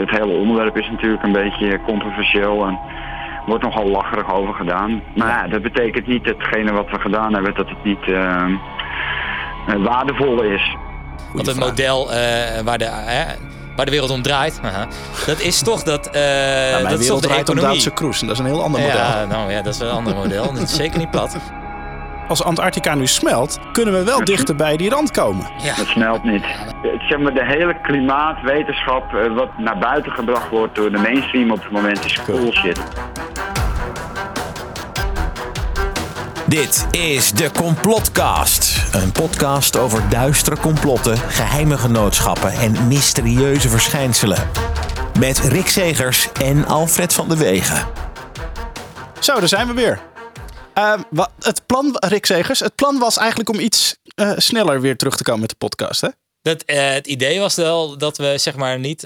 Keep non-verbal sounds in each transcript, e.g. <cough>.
Het hele onderwerp is natuurlijk een beetje controversieel en wordt nogal lacherig over gedaan. Maar ja, dat betekent niet datgene wat we gedaan hebben, dat het niet uh, waardevol is. Want het model uh, waar, de, waar de wereld om draait, <laughs> dat is toch dat. Uh, nou, dat is toch de economie. Duitse cruise, dat is een heel ander model. Ja, nou ja, dat is wel een ander model. <laughs> Dat is zeker niet plat. Als Antarctica nu smelt, kunnen we wel dichter bij die rand komen. Ja. Het smelt niet. Zeg maar, de hele klimaatwetenschap, wat naar buiten gebracht wordt door de mainstream op het moment, is bullshit. Dit is de Complotcast. Een podcast over duistere complotten, geheime genootschappen en mysterieuze verschijnselen. Met Rick Zegers en Alfred van de Wegen. Zo, daar zijn we weer. Uh, wat, het plan, Rick Zegers, het plan was eigenlijk om iets uh, sneller weer terug te komen met de podcast, hè? Dat, uh, het idee was wel dat we zeg maar niet,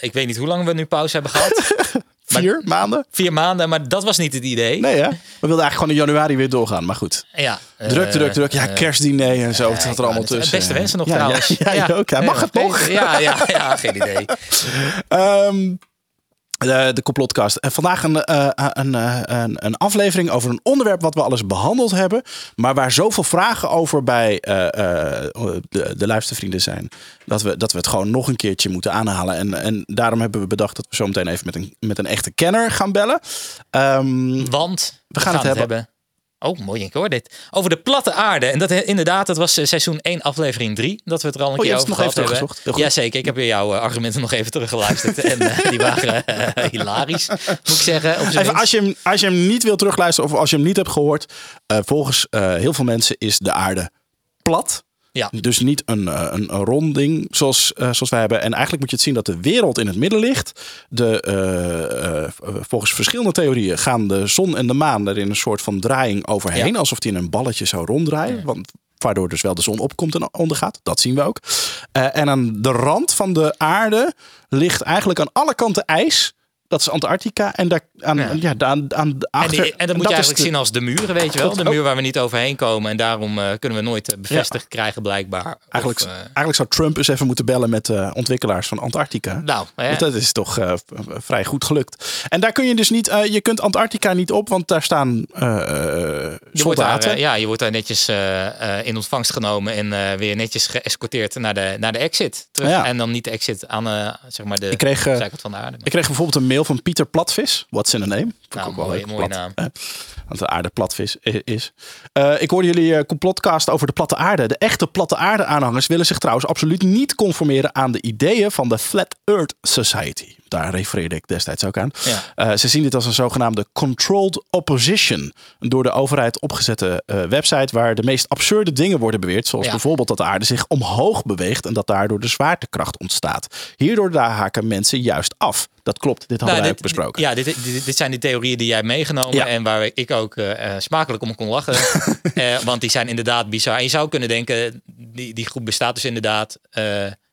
ik weet niet hoe lang we nu pauze hebben gehad. <laughs> Vier maar, maanden? Vier maanden, maar dat was niet het idee. Nee, hè? We wilden eigenlijk gewoon in januari weer doorgaan, maar goed. Ja. Druk, druk, druk. Ja, kerstdiner en zo. het zat er allemaal tussen. Beste wensen nog ja, trouwens. Ja, ja. Ja, mag het nog? Ja, ja, ja, geen idee. um, <laughs> de, de complotcast. En vandaag een, uh, een, uh, een, een, aflevering over een onderwerp wat we alles behandeld hebben. Maar waar zoveel vragen over bij uh, de, de luistervrienden zijn. Dat we, dat we het gewoon nog een keertje moeten aanhalen. En, en daarom hebben we bedacht dat we zo meteen even met een, met een echte kenner gaan bellen. Um, Want we gaan, we gaan het, hebben. hebben. Oh, mooi, ik hoor dit. Over de platte aarde. En dat inderdaad, dat was seizoen 1, aflevering 3. Dat we het er al een oh, keer over nog gehad even hebben. Jazeker, ik heb weer jouw argumenten nog even teruggeluisterd. <laughs> en uh, die waren uh, hilarisch, moet ik zeggen. Even, als, je hem, als je hem niet wilt terugluisteren of als je hem niet hebt gehoord. Uh, volgens heel veel mensen is de aarde plat. Ja. Dus niet een, een, een ronding zoals, uh, zoals wij hebben. En eigenlijk moet je het zien dat de wereld in het midden ligt. De, uh, uh, volgens verschillende theorieën gaan de zon en de maan er in een soort van draaiing overheen. Ja. Alsof die in een balletje zou ronddraaien. Ja. Want waardoor dus wel de zon opkomt en ondergaat. Dat zien we ook. en aan de rand van de aarde ligt eigenlijk aan alle kanten ijs. Dat is Antarctica. En daar aan, ja. ja aan, aan achter. En, die, en dat moet je eigenlijk de, zien als de muren, weet je wel. De muur waar we niet overheen komen. En daarom uh, kunnen we nooit bevestigd ja. krijgen, blijkbaar. Eigenlijk, of, uh, eigenlijk zou Trump eens even moeten bellen met uh, ontwikkelaars van Antarctica. Nou, want dat is toch vrij goed gelukt. En daar kun je dus niet. je kunt Antarctica niet op, want daar staan je soldaten. Daar, ja, je wordt daar netjes in ontvangst genomen en weer netjes geëscorteerd naar de, naar de exit. Terug. Ja. En dan niet de exit aan zeg maar de ik kreeg, zijkant van de aarde. Ik kreeg bijvoorbeeld een mail van Pieter Platvis. What's in a name? Nou, ook mooie, mooie naam. Eh, want de aarde platvis is. Uh, ik hoorde jullie uh, complotcast over de platte aarde. De echte platte aarde aanhangers willen zich trouwens absoluut niet conformeren aan de ideeën van de Flat Earth Society. Daar refereerde ik destijds ook aan. Ja. Uh, ze zien dit als een zogenaamde controlled opposition. Een door de overheid opgezette website waar de meest absurde dingen worden beweerd. Zoals Ja. bijvoorbeeld dat de aarde zich omhoog beweegt en dat daardoor de zwaartekracht ontstaat. Hierdoor daar haken mensen juist af. Dat klopt, dit hadden Nou, wij dit- ook besproken. Ja, dit, dit, dit zijn de theorieën die jij meegenomen Ja. en waar ik ook eh, eh, smakelijk om kon lachen. <laughs> Eh, want die zijn inderdaad bizar. En je zou kunnen denken, die, die groep bestaat dus inderdaad, eh,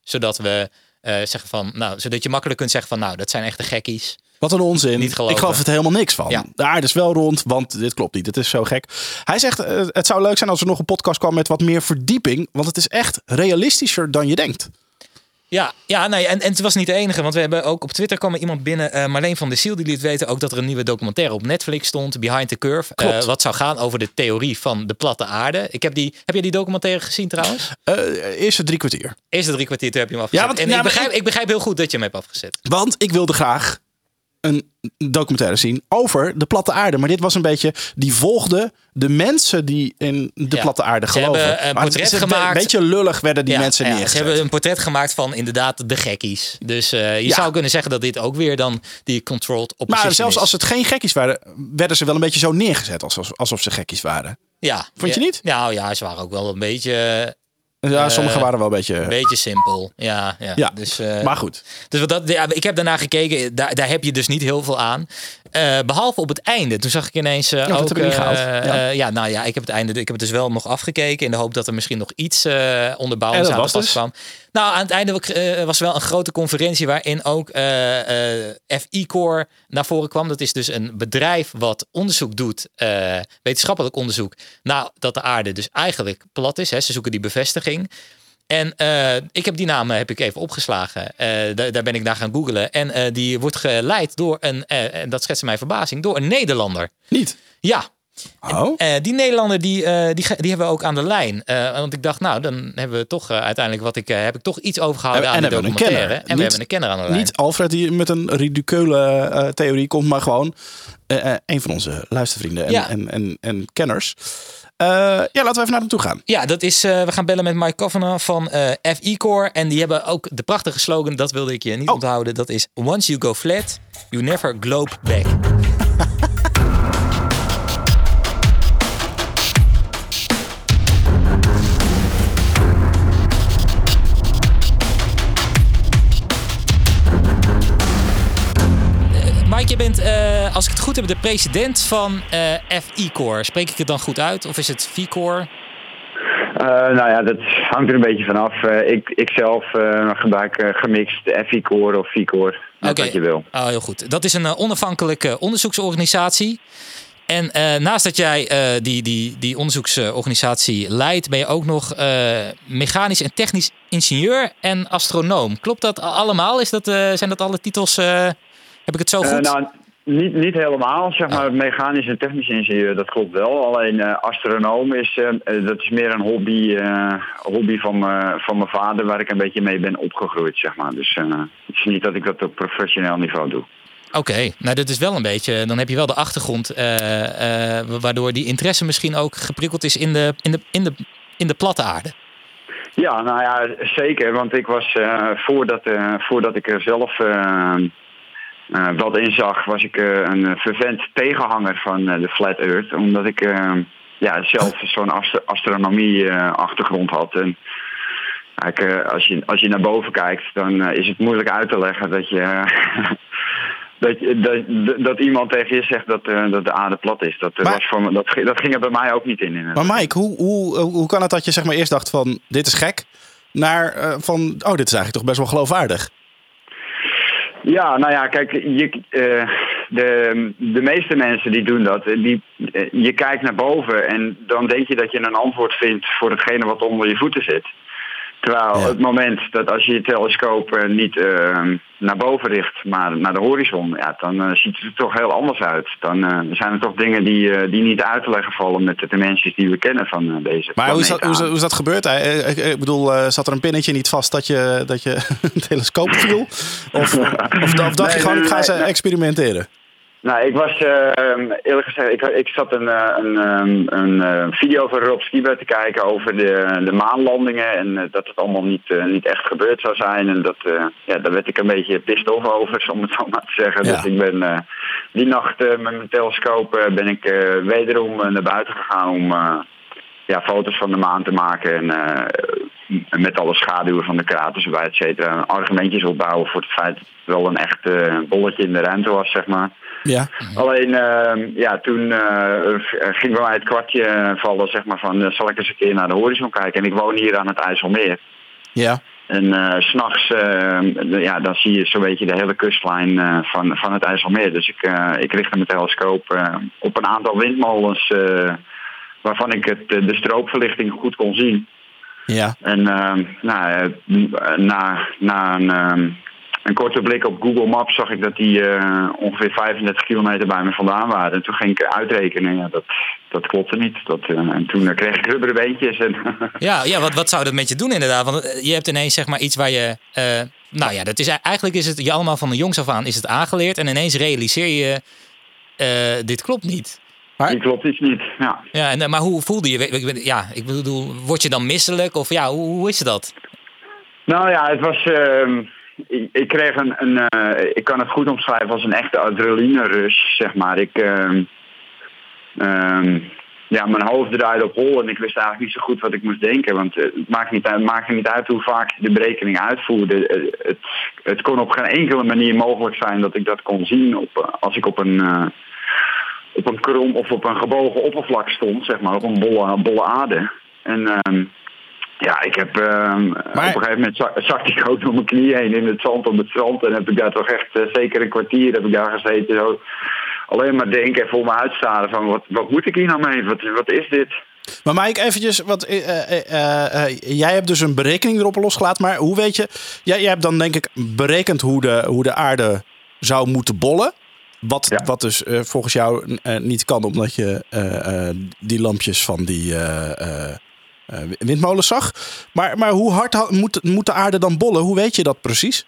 zodat we eh, zeggen van, nou, zodat je makkelijk kunt zeggen van, nou, dat zijn echte gekkies. Wat een onzin. Niet. Ik geloof er helemaal niks van. Ja. De aarde is wel rond, want dit klopt niet. Het is zo gek. Hij zegt, eh, het zou leuk zijn als er nog een podcast kwam met wat meer verdieping. Want het is echt realistischer dan je denkt. Ja, ja nee, en, en het was niet de enige, want we hebben ook op Twitter kwam er iemand binnen, eh, Marleen van der Ziel, die liet weten ook dat er een nieuwe documentaire op Netflix stond, Behind the Curve, eh, wat zou gaan over de theorie van de platte aarde. Ik heb die, heb jij die documentaire gezien trouwens? Eh eerste drie kwartier. Eerste drie kwartier toen heb je hem afgezet. Ja, want- en ja, ik, begrijp, ik- ik begrijp heel goed dat je hem hebt afgezet. Want ik wilde graag een documentaire zien over de platte aarde. Maar dit was een beetje, die volgde de mensen die in de Ja. platte aarde Ze geloven. hebben een maar het portret is een gemaakt. beetje lullig werden die Ja, mensen ja, neergezet. Ze hebben een portret gemaakt van inderdaad de gekkies. Dus eh, je zou kunnen zeggen dat dit ook weer dan die controlled opposition maar zelfs is. als het geen gekkies waren, werden ze wel een beetje zo neergezet alsof, alsof ze gekkies waren. Ja. Vond je niet? Nou ja, ze waren ook wel een beetje, Ja, Eh, sommigen waren wel een beetje. een beetje simpel. Ja, ja. Ja, Dus, eh, maar goed. Dus wat dat, ja, ik heb daarna gekeken, daar, daar heb je dus niet heel veel aan. Eh, behalve op het einde. Toen zag ik ineens uh, Ja, ook... gehaald. Ja. ja, nou ja, ik heb het einde. Ik heb het dus wel nog afgekeken in de hoop dat er misschien nog iets uh, onderbouwends dat aan pas dus? kwam. Nou, aan het einde was wel een grote conferentie waarin ook eh, eh, FI Core naar voren kwam. Dat is dus een bedrijf wat onderzoek doet, wetenschappelijk onderzoek, nou dat de aarde dus eigenlijk plat is. Hè. Ze zoeken die bevestiging. En eh, ik heb die naam eh, heb ik even opgeslagen. Eh, daar, ben ik naar gaan googlen. En die wordt geleid door een, en dat schetste mijn verbazing, door een Nederlander. Niet? Ja, Oh. die Nederlander die, die, die hebben we ook aan de lijn. Want ik dacht, nou, dan hebben we toch uiteindelijk wat ik, heb ik toch iets overgehouden En- aan en een documentaire. kenner. En we hebben een kenner aan de lijn. Niet Alfred die met een ridicule theorie komt, maar gewoon een van onze luistervrienden en, Ja. en, en, en kenners. Eh, ja, laten we even naar hem toe gaan. Ja, dat is, eh, we gaan bellen met Mike Kavanagh van eh FE Core. En die hebben ook de prachtige slogan, dat wilde ik je niet Oh. onthouden. Dat is, once you go flat, you never globe back. <laughs> Mike, je bent, eh, als ik het goed heb, de president van eh FE Core. Spreek ik het dan goed uit? Of is het V-Core? Eh, nou ja, dat hangt er een beetje vanaf. Eh ik, ik zelf eh, gebruik eh, gemixt FI-core of V-core. Wat je wil. Oh, heel goed. Dat is een eh, onafhankelijke onderzoeksorganisatie. En eh, naast dat jij eh, die, die, die onderzoeksorganisatie leidt, ben je ook nog eh, mechanisch en technisch ingenieur en astronoom. Klopt dat allemaal? Is dat, eh, zijn dat alle titels? eh, heb ik het zo Eh, goed? nou, niet, niet helemaal. Zeg maar, Oh. mechanisch en technisch ingenieur, dat klopt wel. Alleen eh, astronoom is, eh, eh, dat is meer een hobby, hobby van, van mijn vader, waar ik een beetje mee ben opgegroeid. Zeg maar. Dus het is niet dat ik dat op professioneel niveau doe. Oké, nou dat is wel een beetje. Dan heb je wel de achtergrond, waardoor die interesse misschien ook geprikkeld is in de, in de, in de, in de platte aarde. Ja, nou ja, zeker. Want ik was voordat, voordat ik er zelf eh, eh, wat in zag, was ik eh, een vervent tegenhanger van eh, de Flat Earth. Omdat ik eh, ja, zelf zo'n ast- astronomie-achtergrond had. En kijk, eh, als, je, als je naar boven kijkt, dan eh, is het moeilijk uit te leggen dat je. <laughs> Dat, dat, dat iemand tegen je zegt dat, eh, dat de aarde plat is. Dat, eh, Maar- was voor me, dat, dat ging er bij mij ook niet in. inderdaad. Maar Mike, hoe, hoe, hoe kan het dat je zeg maar eerst dacht van dit is gek, naar eh, van oh dit is eigenlijk toch best wel geloofwaardig? Ja, nou ja, kijk, je, eh, de, de meeste mensen die doen dat. Die, eh, je kijkt naar boven en dan denk je dat je een antwoord vindt voor hetgene wat onder je voeten zit. Terwijl Ja. het moment dat als je je telescoop niet eh, naar boven richt, maar naar de horizon, ja, dan eh, ziet het er toch heel anders uit. Dan eh, zijn er toch dingen die, eh, die niet uit te leggen vallen met de dimensies die we kennen van deze Maar hoe is, dat, hoe, is, aan. hoe is dat gebeurd? Ik, ik bedoel, zat er een pinnetje niet vast dat je, dat je <laughs> een telescoop viel? Of, of, of <laughs> dacht je gewoon, ik ga nee, ze nee. experimenteren? Nou, ik was eh, eerlijk gezegd, ik, ik zat een, eh, een, ehm, een eh, video van Rob Skieber te kijken over de, de maanlandingen en eh, dat het allemaal niet, niet echt gebeurd zou zijn. En dat, ja, daar werd ik een beetje pissed off over, <laughs> om het zo maar te zeggen. Ja. Dus ik ben die nacht met mijn telescoop ben ik wederom naar buiten gegaan om ja, foto's van de maan te maken. En met alle schaduwen van de kraters erbij, et cetera. Argumentjes opbouwen voor het feit dat het wel een echt bolletje in de ruimte was, zeg maar. Ja. Alleen, ehm, ja, toen eh, ging bij mij het kwartje vallen, zeg maar, van eh, zal ik eens een keer naar de horizon kijken. En ik woon hier aan het IJsselmeer. Ja. En eh, s s'nachts, ja, dan zie je zo'n beetje de hele kustlijn van, van het IJsselmeer. Dus ik, ik richtte mijn telescoop op een aantal windmolens, waarvan ik het, de stroopverlichting goed kon zien. Ja. En ehm, nou, na, na een, ehm, een korte blik op Google Maps zag ik dat die eh, ongeveer 35 kilometer bij me vandaan waren. En toen ging ik uitrekenen, ja, dat, dat klopte niet. Dat, eh, en toen eh, kreeg ik rubberen beentjes. En <laughs> Ja, ja wat, wat zou dat met je doen inderdaad? Want je hebt ineens zeg maar iets waar je... eh, nou ja, dat is, eigenlijk is het je allemaal van de jongs af aan is het aangeleerd. En ineens realiseer je, eh, dit klopt niet. Maar- die klopt iets niet. Ja. Ja, en, maar hoe voelde je? Ja, ik bedoel, word je dan misselijk? Of ja, hoe, hoe is dat? Nou ja, het was. Ik, kreeg een. een eh, ik kan het goed omschrijven als een echte adrenaline rush, zeg maar. Ik. ehm, ehm, ja, mijn hoofd draaide op hol en ik wist eigenlijk niet zo goed wat ik moest denken. Want eh, het maakt niet, uit- maakte niet uit hoe vaak de berekening uitvoerde. Eh, Het, het kon op geen enkele manier mogelijk zijn dat ik dat kon zien op, als ik op een, op een krom of op een gebogen oppervlak stond, zeg maar, op een bolle, bolle aarde. En ehm, ja, ik heb ehm, op een gegeven moment zak, zakte ik ook door mijn knieën heen in het zand op het strand. En heb ik daar toch echt eh, zeker een kwartier heb ik daar gezeten. Zo, alleen maar denken en voor me uitstaren van wat, wat moet ik hier nou mee? Wat, wat is dit? Maar Mike, eventjes, wat, eh, eh, jij hebt dus een berekening erop losgelaten. Maar hoe weet je, jij, jij hebt dan denk ik berekend hoe de, hoe de aarde zou moeten bollen. Wat, Ja. wat dus volgens jou niet kan, omdat je die lampjes van die windmolens zag. Maar, maar hoe hard ha- moet, moet de aarde dan bollen? Hoe weet je dat precies?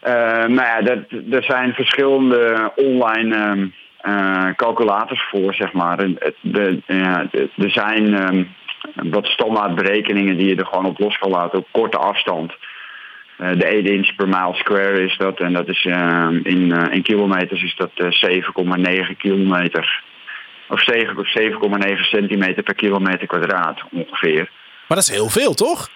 Eh, nou ja, dat, er zijn verschillende online eh, calculators voor, zeg maar. De, ja, er zijn ehm, wat standaard berekeningen die je er gewoon op los kan laten op korte afstand. Eh, de 1 inch per mile square is dat. En dat is ehm, in, eh, in kilometers is dat eh, 7,9 kilometer. Of 7 of 7,9 centimeter per kilometer kwadraat ongeveer. Maar dat is heel veel, toch?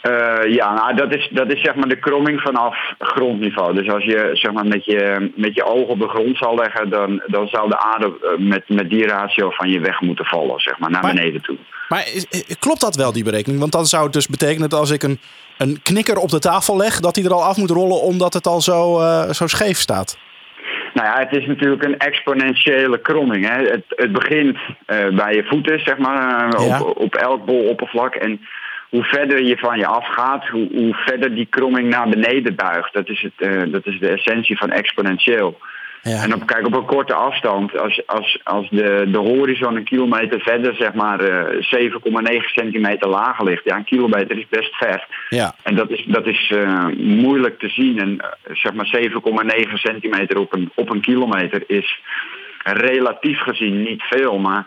Eh, ja, nou, dat is, dat is zeg maar de kromming vanaf grondniveau. Dus als je zeg maar met je, met je ogen op de grond zou leggen, dan, dan zou de aarde eh, met, met die ratio van je weg moeten vallen, zeg maar, naar Maar- beneden toe. Maar is- is- klopt dat wel, die berekening? Want dan zou het dus betekenen dat als ik een, een knikker op de tafel leg, dat die er al af moet rollen omdat het al zo, eh, zo scheef staat. Nou ja, het is natuurlijk een exponentiële kromming. Hè. Het, het begint eh, bij je voeten, zeg maar, eh, Ja. op, op elk boloppervlak. En hoe verder je van je afgaat, hoe, hoe verder die kromming naar beneden buigt. Dat is, het, eh, dat is de essentie van exponentieel. Ja. En op, kijk, op een korte afstand, als, als, als de, de horizon een kilometer verder, zeg maar eh 7,9 centimeter lager ligt. Ja, een kilometer is best ver. ja. En dat is, dat is eh, moeilijk te zien. En eh, zeg maar 7,9 centimeter op een, op een kilometer is relatief gezien niet veel. Maar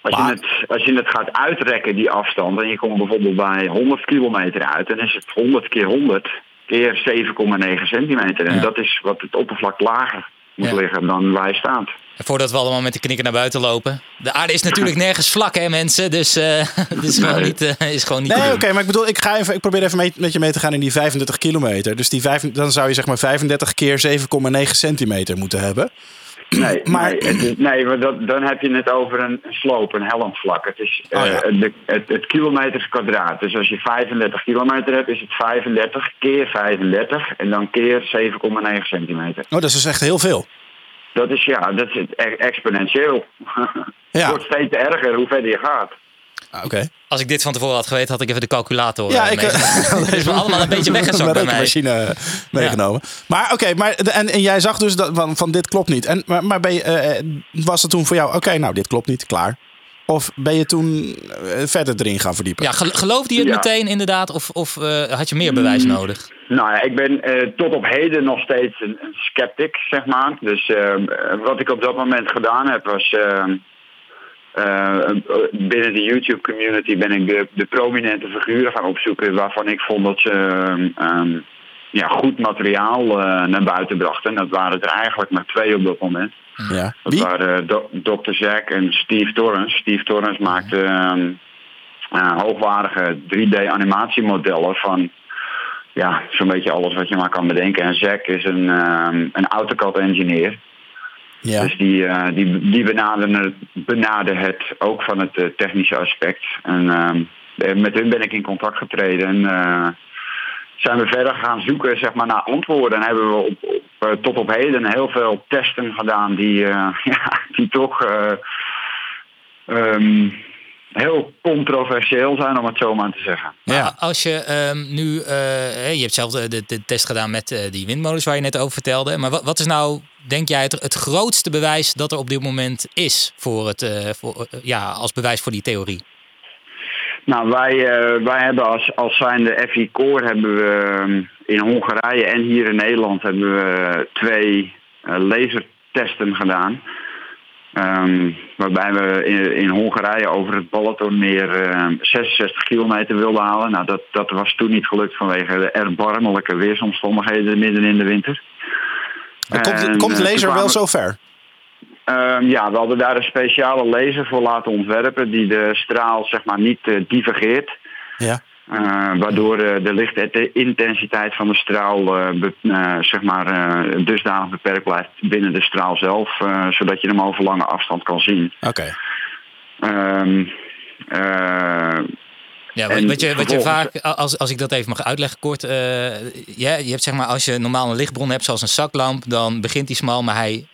als, Maar- je het, als je het gaat uitrekken, die afstand, en je komt bijvoorbeeld bij 100 kilometer uit, dan is het 100 keer 100 keer 7,9 centimeter. En Ja. dat is wat het oppervlak lager moet Ja. liggen dan waar hij staat. En voordat we allemaal met de knikker naar buiten lopen. De aarde is natuurlijk <laughs> nergens vlak, hè, mensen. Dus eh <laughs> het is gewoon Nee. niet, eh, is gewoon niet Nee, oké, maar ik bedoel, ik, ga even, ik probeer even mee, met je mee te gaan in die 35 kilometer. Dus die vijf, dan zou je zeg maar 35 keer 7,9 centimeter moeten hebben. Nee, <clears throat> Maar- nee, het is- nee maar dat, dan heb je het over een sloop, een helmvlak. Het is eh, Oh ja. de, het, het kilometers kwadraat. Dus als je 35 kilometer hebt, is het 35 keer 35 en dan keer 7,9 centimeter. Oh, dat is dus echt heel veel. Dat is ja, dat is exponentieel. Ja. <laughs> Het wordt steeds erger hoe verder je gaat. Ah, Oké. Als ik dit van tevoren had geweten, had ik even de calculator Ja, eh, ik. Dat is me allemaal een <laughs> beetje weggezakt bij Mijn mij. rekenmachine meegenomen. Maar oké, maar en, en jij zag dus dat, van, van dit klopt niet. En, maar maar ben je, eh, was het toen voor jou, oké, nou dit klopt niet, klaar. Of ben je toen eh, verder erin gaan verdiepen? Ja, gel- geloofde je het Ja. meteen inderdaad? Of, of eh, had je meer bewijs nodig? Nou ja, ik ben eh, tot op heden nog steeds een, een sceptic, zeg maar. Dus eh, wat ik op dat moment gedaan heb was... eh, eh, binnen de YouTube-community ben ik de, de prominente figuren gaan opzoeken... waarvan ik vond dat ze eh, ehm, ja, goed materiaal eh, naar buiten brachten. En dat waren er eigenlijk maar twee op dat moment. Ja. Dat Wie? waren Do- Dr. Zack en Steve Torrens. Steve Torrens maakte ehm, eh, hoogwaardige 3D-animatiemodellen van ja, zo'n beetje alles wat je maar kan bedenken. En Zack is een, ehm, een AutoCAD-engineer. Ja. Dus die, eh, die, die benaderde, benaderde het ook van het eh, technische aspect. En eh, met hun ben ik in contact getreden. En zijn we verder gaan zoeken zeg maar, naar antwoorden. En hebben we op, tot op heden heel veel testen gedaan die, <laughs> ja, die toch ehm, heel controversieel zijn, om het zo maar te zeggen. Ja. Als je ehm, nu, eh, hè, je hebt zelf de, de, de test gedaan met eh, die windmolens waar je net over vertelde. Maar wat, wat is nou, denk jij, het, het grootste bewijs dat er op dit moment is voor het, eh, voor, ja, als bewijs voor die theorie? Nou, wij, eh, wij hebben als, als zijnde FI Core hebben we ehm, in Hongarije en hier in Nederland hebben we twee lasertesten gedaan. Ehm, waarbij we in, in Hongarije over het Balatonmeer eh, 66 kilometer wilden halen. Nou, dat, dat was toen niet gelukt vanwege de erbarmelijke weersomstandigheden midden in de winter. Komt, En, komt eh, laser wel zo ver? Ehm, ja, we hadden daar een speciale laser voor laten ontwerpen die de straal zeg maar niet eh, divergeert. Ja. Eh, waardoor eh, de lichtintensiteit van de straal eh, be- zeg maar, dusdanig beperkt blijft binnen de straal zelf, zodat je hem over lange afstand kan zien. Oké. Ehm, eh, Ja, wat, wat je, wat je vaak, als, als ik dat even mag uitleggen kort. eh, ja, je hebt zeg maar, als je normaal een lichtbron hebt zoals een zaklamp, dan begint die smal, maar hij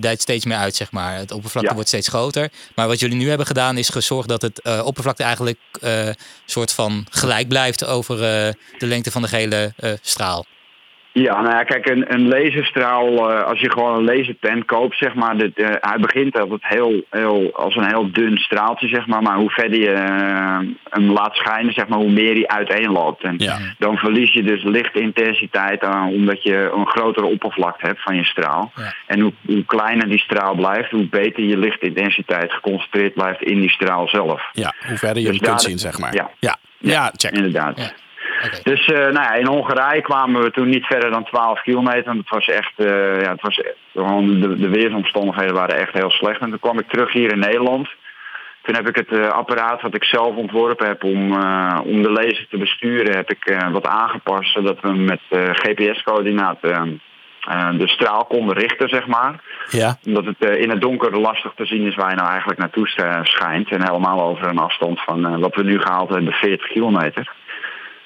dijt steeds meer uit, zeg maar. Het oppervlakte Ja. wordt steeds groter. Maar wat jullie nu hebben gedaan is gezorgd dat het eh, oppervlakte eigenlijk eh soort van gelijk blijft over de lengte van de gele straal. Ja, nou ja, kijk, een, een laserstraal, eh, als je gewoon een laserpen koopt, zeg maar, dit, eh, hij begint altijd heel, heel, als een heel dun straaltje, zeg maar, maar hoe verder je eh, hem laat schijnen, zeg maar, hoe meer hij uiteenloopt. En Ja. dan verlies je dus lichtintensiteit aan, omdat je een grotere oppervlakte hebt van je straal. Ja. En hoe, hoe kleiner die straal blijft, hoe beter je lichtintensiteit geconcentreerd blijft in die straal zelf. Ja, hoe verder je Dus hem kunt zien, zeg maar. ja. ja. Ja, check. Inderdaad. Dus eh, nou ja, in Hongarije kwamen we toen niet verder dan 12 kilometer. En het was echt, eh, ja, het was gewoon de, de weersomstandigheden waren echt heel slecht. En toen kwam ik terug hier in Nederland. Toen heb ik het eh, apparaat wat ik zelf ontworpen heb om, eh, om de laser te besturen, heb ik eh, wat aangepast zodat we met eh, GPS-coördinaten eh, de straal konden richten, zeg maar. Ja, Omdat het eh, in het donker lastig te zien is waar je nou eigenlijk naartoe schijnt. En helemaal over een afstand van eh, wat we nu gehaald hebben, 40 kilometer.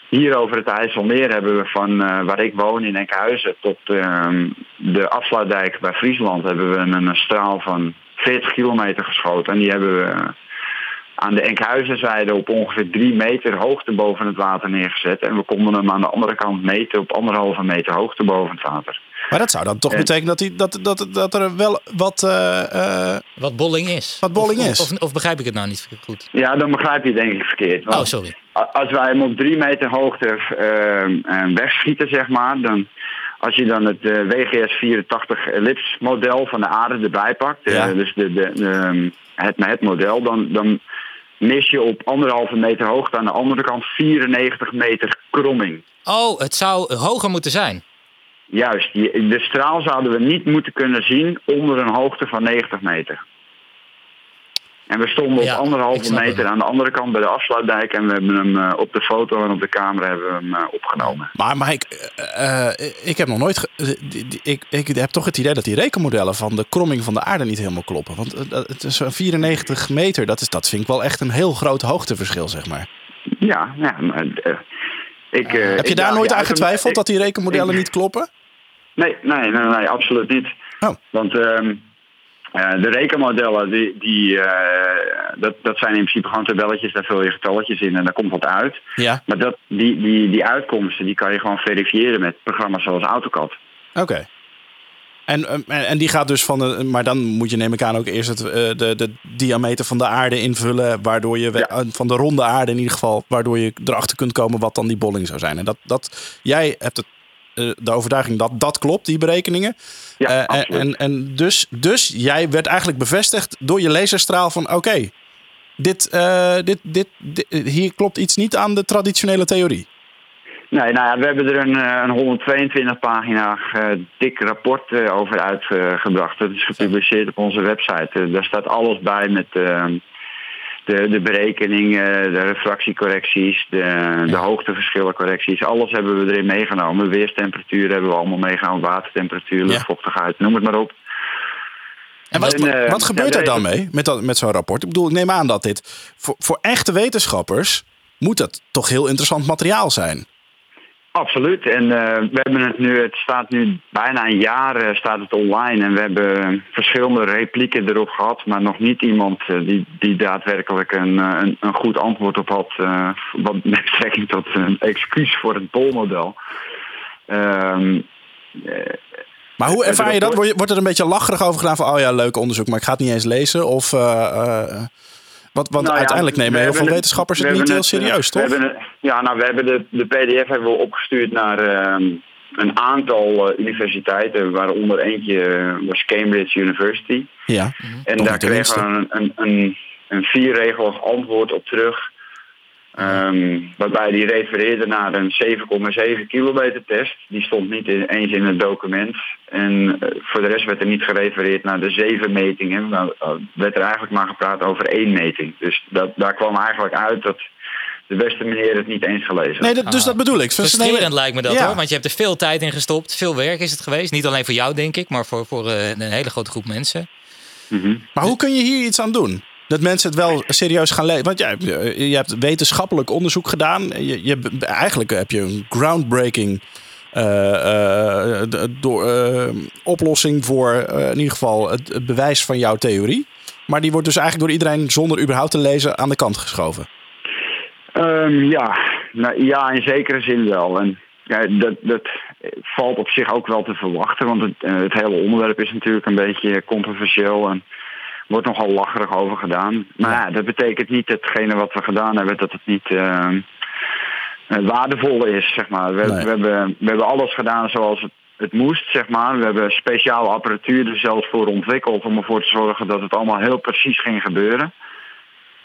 Hier over het IJsselmeer hebben we van eh, waar ik woon in Enkhuizen tot ehm, de afsluitdijk bij Friesland hebben we een, een straal van 40 kilometer geschoten. En die hebben we eh, aan de Enkhuizenzijde op ongeveer drie meter hoogte boven het water neergezet. En we konden hem aan de andere kant meten op anderhalve meter hoogte boven het water. maar dat zou dan toch betekenen dat, die, dat, dat, dat er wel wat... eh, eh, Wat bolling is. Wat bolling Of- is. Of, of, begrijp ik het nou niet goed? Ja, dan begrijp je het denk ik verkeerd. Want Oh, sorry. Als wij hem op drie meter hoogte eh, wegschieten, zeg maar, dan als je dan het WGS 84 Ellipse model van de aarde erbij pakt, eh, Ja. dus de, de, de- het, het model, dan, dan mis je op anderhalve meter hoogte aan de andere kant 94 meter kromming. Oh, het zou hoger moeten zijn. Juist, de straal zouden we niet moeten kunnen zien onder een hoogte van 90 meter. En we stonden Ja, op anderhalve meter aan de andere kant bij de afsluitdijk en we hebben hem eh, op de foto en op de camera hebben we hem eh, opgenomen. maar Mike, eh, eh, ik heb nog nooit... ik, ik heb toch het idee dat die rekenmodellen van de kromming van de aarde niet helemaal kloppen. Want het is een 94 meter, dat, is, dat vind ik wel echt een heel groot hoogteverschil, zeg maar. Ja, ja maar, ik, eh, heb je ik daar nooit aan getwijfeld ik- dat die rekenmodellen ik- niet kloppen? Nee, nee, nee, nee, absoluut niet. Oh. Want ehm, eh, de rekenmodellen, die, die, eh, dat, dat zijn in principe gewoon tabelletjes, daar vul je getalletjes in en daar komt wat uit. Ja, Maar dat, die, die, die uitkomsten die kan je gewoon verifiëren met programma's zoals AutoCAD. oké. En, eh, en, en die gaat dus van de. Maar dan moet je, neem ik aan, ook eerst het, eh, de, de diameter van de aarde invullen. Waardoor je Ja. van de ronde aarde in ieder geval. Waardoor je erachter kunt komen wat dan die bolling zou zijn. En dat, dat jij hebt het, de overtuiging dat dat klopt, die berekeningen. Ja, Eh, en, absoluut. en, en dus, dus jij werd eigenlijk bevestigd door je laserstraal van oké. dit, eh, dit, dit, dit- hier klopt iets niet aan de traditionele theorie. Nee, nou ja, we hebben er een, eh, een 122 pagina eh, dik rapport eh, over uitgebracht. Dat is gepubliceerd op onze website. Eh, daar staat alles bij met eh, de, de berekeningen, de refractiecorrecties, de, de hoogteverschillencorrecties. Alles hebben we erin meegenomen. Weerstemperatuur hebben we allemaal meegenomen, watertemperatuur, luchtvochtigheid, noem het maar op. En wat, En, eh, wat gebeurt ja, er dan mee met, dat, met zo'n rapport? Ik bedoel, ik neem aan dat dit voor, voor echte wetenschappers moet dat toch heel interessant materiaal zijn. Absoluut. En eh, we hebben het nu, het staat nu bijna een jaar eh, staat het online. En we hebben verschillende replieken erop gehad. Maar nog niet iemand eh, die, die daadwerkelijk een, een, een goed antwoord op had. wat met betrekking tot een excuus voor het polmodel. Ehm, eh, Maar hoe ervaar je dat? Wordt er een beetje lacherig over gedaan van, oh ja, leuk onderzoek, maar ik ga het niet eens lezen? Of, wat, want Nou uiteindelijk nemen heel veel wetenschappers we het niet heel eh, serieus, we toch? hebben ja, nou, we hebben de, de PDF hebben we opgestuurd naar ehm, een aantal eh, universiteiten, waaronder eentje eh, was Cambridge University. Ja, En daar kregen we een, een, een, een vierregelig antwoord op terug. Ehm, waarbij die refereerde naar een 7,7 kilometer test. Die stond niet in- eens in het document. En eh, voor de rest werd er niet gerefereerd naar de zeven metingen. Maar eh, werd er eigenlijk maar gepraat over één meting. Dus dat, daar kwam eigenlijk uit dat de beste meneer het niet eens gelezen had. nee, dat, dus Ah. dat bedoel ik. Frustrerend lijkt me dat Ja. hoor. Want je hebt er veel tijd in gestopt. Veel werk is het geweest. Niet alleen voor jou, denk ik, maar voor, voor eh, een hele grote groep mensen. Mhm. Maar hoe kun je hier iets aan doen? Dat mensen het wel serieus gaan lezen. Want ja, je hebt wetenschappelijk onderzoek gedaan. Je, je, eigenlijk heb je een groundbreaking uh, door, uh, oplossing voor in ieder geval het, bewijs van jouw theorie. Maar die wordt dus eigenlijk door iedereen zonder überhaupt te lezen aan de kant geschoven. Um, ja, nou, ja, in zekere zin wel. En ja, dat, dat valt op zich ook wel te verwachten, want het, het hele onderwerp is natuurlijk een beetje controversieel en wordt nogal lacherig over gedaan. Maar ja, dat betekent niet datgene wat we gedaan hebben, dat het niet uh, waardevol is, zeg maar. We, we, hebben, we hebben alles gedaan zoals het, het moest, zeg maar. We hebben speciale apparatuur er zelfs voor ontwikkeld om ervoor te zorgen dat het allemaal heel precies ging gebeuren.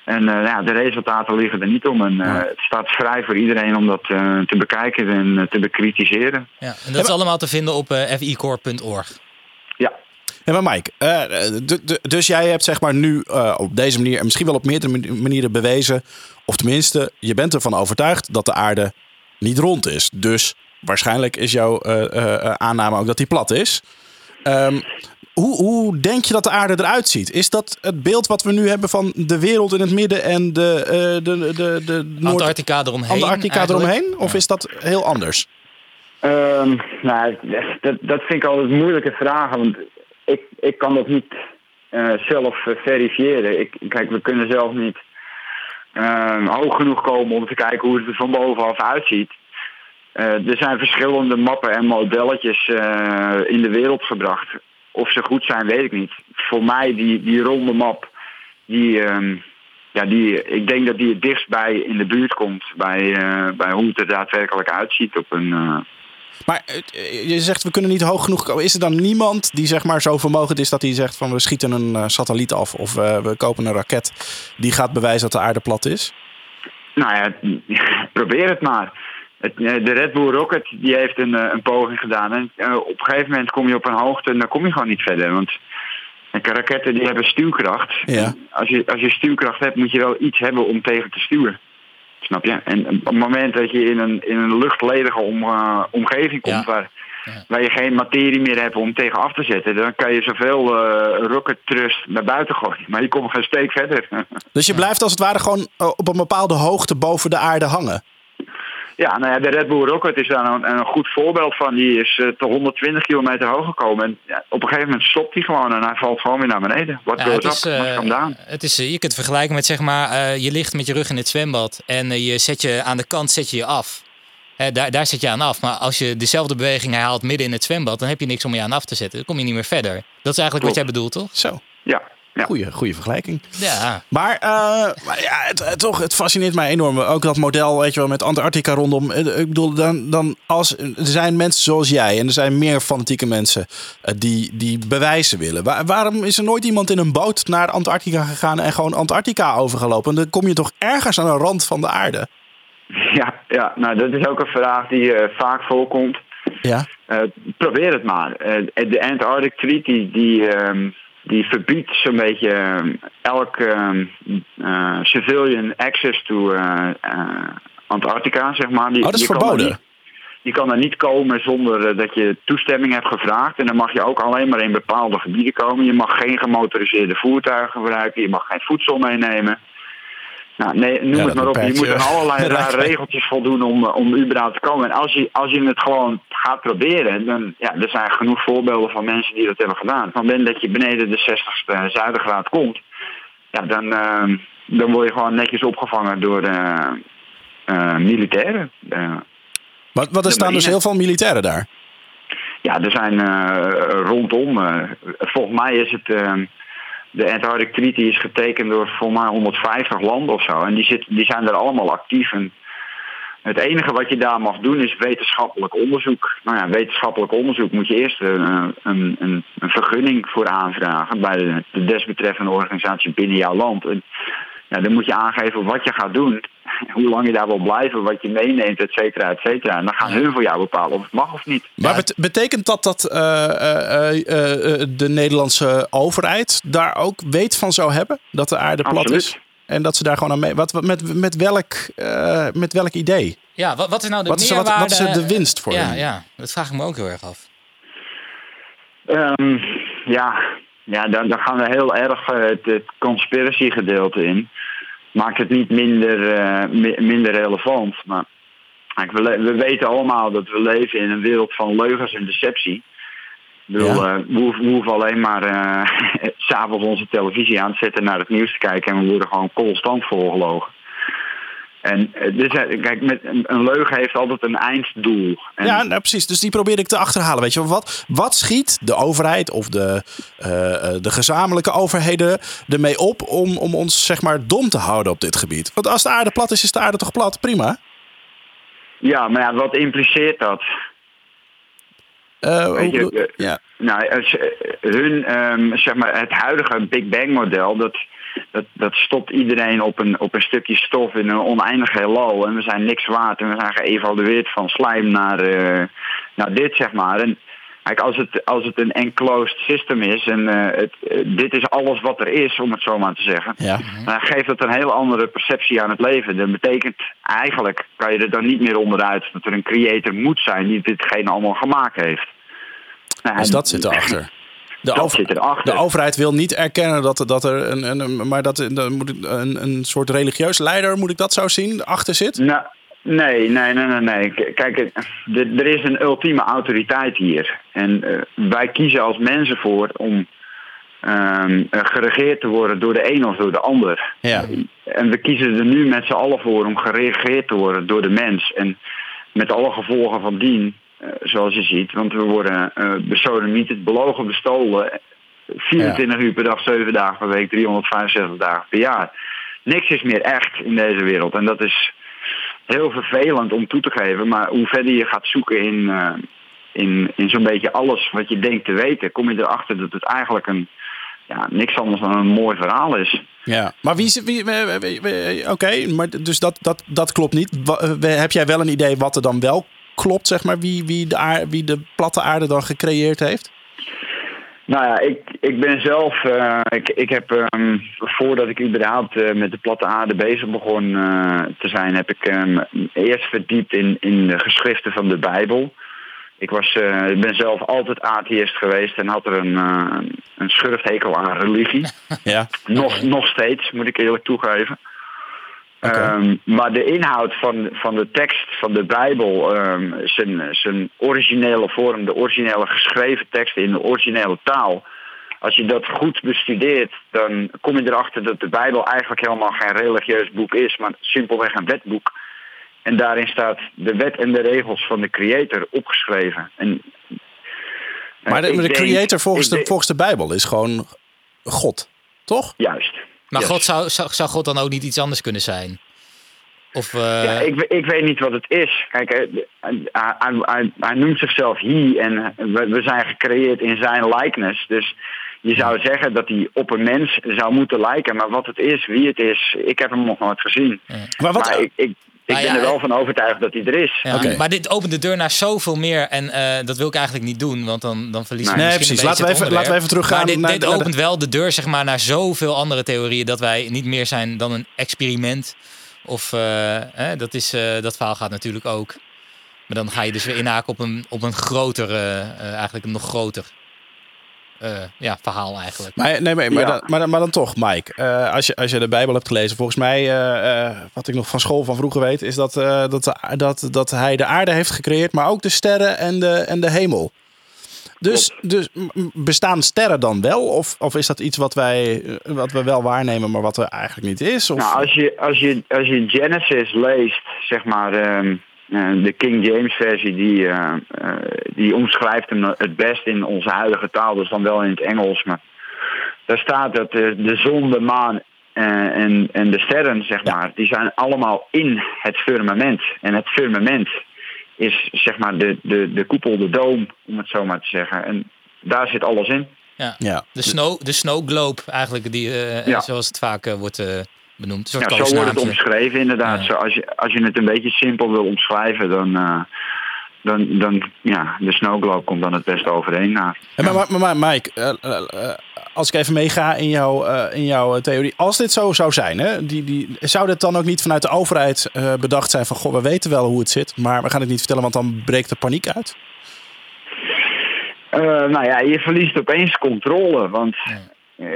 En uh, ja, de resultaten liggen er niet om. En uh, het staat vrij voor iedereen om dat uh, te bekijken en te bekritiseren. Ja, en dat is allemaal te vinden op ficore.org. Ja. Maar Mike, dus jij hebt zeg maar nu op deze manier en misschien wel op meerdere manieren bewezen, of tenminste, je bent ervan overtuigd dat de aarde niet rond is. Dus waarschijnlijk is jouw aanname ook dat die plat is. Um, hoe, hoe denk je dat de aarde eruit ziet? Is dat het beeld wat we nu hebben van de wereld in het midden en de, uh, de, de, de Noord Antarctica eromheen? Antarctica eromheen? Of ja. is dat heel anders? Um, nou, dat, dat vind ik altijd moeilijke vragen. Want ik, ik kan dat niet uh, zelf verifiëren. Ik, kijk, we kunnen zelf niet uh, hoog genoeg komen om te kijken hoe het er van bovenaf uitziet. Er zijn verschillende mappen en modelletjes in de wereld gebracht. Of ze goed zijn, weet ik niet. Voor mij, die, die ronde map, die, um, ja, die, ik denk dat die het dichtst bij in de buurt komt. Bij, bij hoe het er daadwerkelijk uitziet op een... Maar je zegt we kunnen niet hoog genoeg komen. Is er dan niemand die zeg maar zo vermogend is dat hij zegt van we schieten een uh, satelliet af of we kopen een raket die gaat bewijzen dat de aarde plat is? Nou ja, <laughs> probeer het maar. Het, de Red Bull Rocket die heeft een, een poging gedaan. En uh, op een gegeven moment kom je op een hoogte en dan kom je gewoon niet verder. Want raketten die hebben stuwkracht. Ja. Als, je, als je stuwkracht hebt, moet je wel iets hebben om tegen te stuwen. Snap je? En op het moment dat je in een, in een luchtledige om, uh, omgeving komt... Ja. Waar, ja. waar je geen materie meer hebt om tegen af te zetten... dan kan je zoveel uh, rocket thrust naar buiten gooien. Maar je komt geen steek verder. Dus je blijft als het ware gewoon op een bepaalde hoogte boven de aarde hangen? Ja, nou ja, de Red Bull Rocket is daar een, een goed voorbeeld van. Die is uh, te 120 kilometer hoog gekomen. En ja, op een gegeven moment stopt hij gewoon en hij valt gewoon weer naar beneden. Wat ja, het is, uh, het is, Je kunt het vergelijken met zeg maar, uh, je ligt met je rug in het zwembad en je zet je aan de kant zet je, je af. daar, daar zet je aan af. Maar als je dezelfde beweging herhaalt midden in het zwembad, dan heb je niks om je aan af te zetten. Dan kom je niet meer verder. Dat is eigenlijk Klopt. wat jij bedoelt, toch? Zo. Ja, ja. Goeie, goede vergelijking. Ja. Maar, uh, maar ja, het, het, toch, het fascineert mij enorm. Ook dat model, weet je wel, met Antarctica rondom. Ik bedoel, dan, dan als, er zijn mensen zoals jij en er zijn meer fanatieke mensen uh, die, die bewijzen willen. Waar, waarom is er nooit iemand in een boot naar Antarctica gegaan en gewoon Antarctica overgelopen? Dan kom je toch ergens aan de rand van de aarde? Ja, ja nou dat is ook een vraag die uh, vaak voorkomt. Ja. probeer het maar. de Antarctic Treaty, die die verbiedt zo'n beetje uh, elke uh, civilian access to uh, Antarctica, zeg maar. Die, oh, dat is verboden? Je kan er niet komen zonder dat je toestemming hebt gevraagd. En dan mag je ook alleen maar in bepaalde gebieden komen. Je mag geen gemotoriseerde voertuigen gebruiken. Je mag geen voedsel meenemen. Nou, nee, noem ja, het maar op. Je moet aan allerlei <laughs> rare regeltjes voldoen om, om überhaupt te komen. En als je, als je het gewoon gaat proberen, dan ja, er zijn genoeg voorbeelden van mensen die dat hebben gedaan. Van ben dat je beneden de 60ste zuidergraad komt, ja, dan, uh, dan word je gewoon netjes opgevangen door uh, uh, militairen. wat, wat er staan dus heel veel militairen daar? Ja, er zijn rondom. volgens mij is het de Antarctic Treaty is getekend door volgens mij 150 landen of zo. En die, zit, die zijn er allemaal actief. En het enige wat je daar mag doen is wetenschappelijk onderzoek. Nou ja, wetenschappelijk onderzoek moet je eerst een, een, een, een vergunning voor aanvragen bij de, de, desbetreffende organisatie binnen jouw land. En ja, dan moet je aangeven wat je gaat doen, <laughs> hoe lang je daar wil blijven, wat je meeneemt, et cetera, et cetera. En dan gaan hun voor jou bepalen of het mag of niet. Maar betekent dat dat uh, uh, uh, de Nederlandse overheid daar ook weet van zou hebben? Dat de aarde plat Absoluut. is? En dat ze daar gewoon aan mee. Wat, met, met, welk, met welk idee? Ja, wat, wat is nou de wat is, meerwaarde? Wat, wat is de winst voor ja, hen? Ja, dat vraag ik me ook heel erg af. Um, ja, ja, dan, dan gaan we heel erg eh, het, het conspiracy gedeelte in. Maakt het niet minder, eh, mi- minder relevant. Maar we, we weten allemaal dat we leven in een wereld van leugens en deceptie. Ik bedoel, Ja. eh, we, hoeven, we hoeven alleen maar eh, <laughs> s s'avonds onze televisie aan te zetten naar het nieuws te kijken en we worden gewoon constant volgelogen. En eh, dus, eh, kijk, met, een, leugen heeft altijd een einddoel. En, Ja, nou, precies. Dus die probeer ik te achterhalen. Weet je, wat, wat schiet de overheid of de, eh, de gezamenlijke overheden ermee op om, om ons zeg maar dom te houden op dit gebied? Want als de aarde plat is, is de aarde toch plat? Prima. ja, maar ja, wat impliceert dat? Weet je, ja. Nou, hun, ehm, zeg maar, het huidige Big Bang model, dat, dat, dat stopt iedereen op een, op een stukje stof in een oneindig heelal. En we zijn niks waard en we zijn geëvalueerd van slijm naar, eh, naar dit, zeg maar. En kijk, als het, als het een enclosed system is en eh, het, eh, dit is alles wat er is, om het zo maar te zeggen. Ja. Dan geeft dat een heel andere perceptie aan het leven. Dat betekent eigenlijk, kan je er dan niet meer onderuit dat er een creator moet zijn die ditgene allemaal gemaakt heeft. Nou, Dus en- dat zit erachter. De, Dat over- zit erachter. de overheid wil niet erkennen dat, er- dat er een, een, maar dat moet een, een soort religieus leider, moet ik dat zo zien, achter zit? Nou, nee, nee, nee, nee, nee. Kijk, er is een ultieme autoriteit hier. En eh, wij kiezen als mensen voor om ehm, eh, geregeerd te worden door de een of door de ander. Ja. En we kiezen er nu met z'n allen voor om geregeerd te worden door de mens. En met alle gevolgen van dien, zoals je ziet. Want we worden uh, besodemieterd, belogen, bestolen. 24 uur per dag, 7 dagen per week, 365 dagen per jaar. Niks is meer echt in deze wereld. En dat is heel vervelend om toe te geven. Maar hoe verder je gaat zoeken in, eh, in, in zo'n beetje alles wat je denkt te weten, kom je erachter dat het eigenlijk een, ja, niks anders dan een mooi verhaal is. Ja, maar wie, is- wie, oké, maar dus dat, dat, dat klopt niet. Eh, heb jij wel een idee wat er dan wel klopt, zeg maar, wie, wie, de, aar, wie de platte aarde dan gecreëerd heeft? Nou ja, ik, ik ben zelf, eh, ik, ik heb ehm, voordat ik überhaupt eh, met de platte aarde bezig begon eh, te zijn, heb ik ehm, eerst verdiept in, in de geschriften van de Bijbel. Ik, was, eh, ik ben zelf altijd atheïst geweest en had er een, een schurfthekel aan religie. <laughs> Ja, Nog, nog steeds, moet ik eerlijk toegeven. Ehm, maar de inhoud van, van de tekst van de Bijbel, ehm, zijn, zijn originele vorm, de originele geschreven teksten in de originele taal. Als je dat goed bestudeert, dan kom je erachter dat de Bijbel eigenlijk helemaal geen religieus boek is, maar simpelweg een wetboek. En daarin staat de wet en de regels van de Creator opgeschreven. En, eh, maar de, denk- creator volgens de, denk- volgens de Bijbel is gewoon God, toch? Juist. Maar Yes. God zou, zou, zou God dan ook niet iets anders kunnen zijn? Of, eh, Ja, ik, ik weet niet wat het is. Kijk, eh, hij, hij, hij, hij noemt zichzelf he en we, we zijn gecreëerd in zijn likeness. Dus je zou zeggen dat hij op een mens zou moeten lijken. Maar wat het is, wie het is, ik heb hem nog nooit gezien. Maar wat, maar ik, ik, ik ben ja, er wel van overtuigd dat hij er is. ja, Oké. Maar dit opent de deur naar zoveel meer. En eh, dat wil ik eigenlijk niet doen, want dan, dan verliezen we Nee, misschien precies. een beetje Laten we het even- laten we even teruggaan Maar dit, naar dit naar opent wel de deur zeg maar, naar zoveel andere theorieën... dat wij niet meer zijn dan een experiment. Of eh, hè, dat, is, eh, dat verhaal gaat natuurlijk ook. Maar dan ga je dus weer inhaken op een, op een groter, eh, eh, eigenlijk een nog groter eh, ja, verhaal eigenlijk. Maar, nee, maar, maar, Ja. dan, maar, dan- maar dan toch, Mike. eh, als, je, als je de Bijbel hebt gelezen, volgens mij, eh, eh, wat ik nog van school van vroeger weet, is dat, eh, dat, de- dat, dat hij de aarde heeft gecreëerd, maar ook de sterren en de, en de hemel. Dus, dus bestaan sterren dan wel? Of, of is dat iets wat wij, wat we wel waarnemen, maar wat er eigenlijk niet is? Of, Nou, als je, als, je, als je Genesis leest, zeg maar, ehm, eh, de King James versie, die, eh, eh, die omschrijft hem het best in onze huidige taal, dus dan wel in het Engels. Maar daar staat dat de, de zon, de maan eh, en, en de sterren, zeg Ja. maar, die zijn allemaal in het firmament. En het firmament is, zeg maar, de, de, de koepel, de doom, om het zo maar te zeggen. En daar zit alles in. Ja. ja. De, snow, de snow globe eigenlijk, die, eh, Ja. zoals het vaak eh, wordt eh, benoemd. Ja, zo wordt het omschreven inderdaad. Ja. Zo, als, je, als je het een beetje simpel wil omschrijven, dan, eh, dan, dan ja, de snow globe komt dan het beste overeen. Nou, En maar, maar, maar Mike, eh, eh, als ik even meega in, jouw eh, in jouw theorie. Als dit zo zou zijn, hè, die, die, zou dit dan ook niet vanuit de overheid eh, bedacht zijn van... Goh, we weten wel hoe het zit, maar we gaan het niet vertellen, want dan breekt de paniek uit? Eh, nou ja, je verliest opeens controle. Want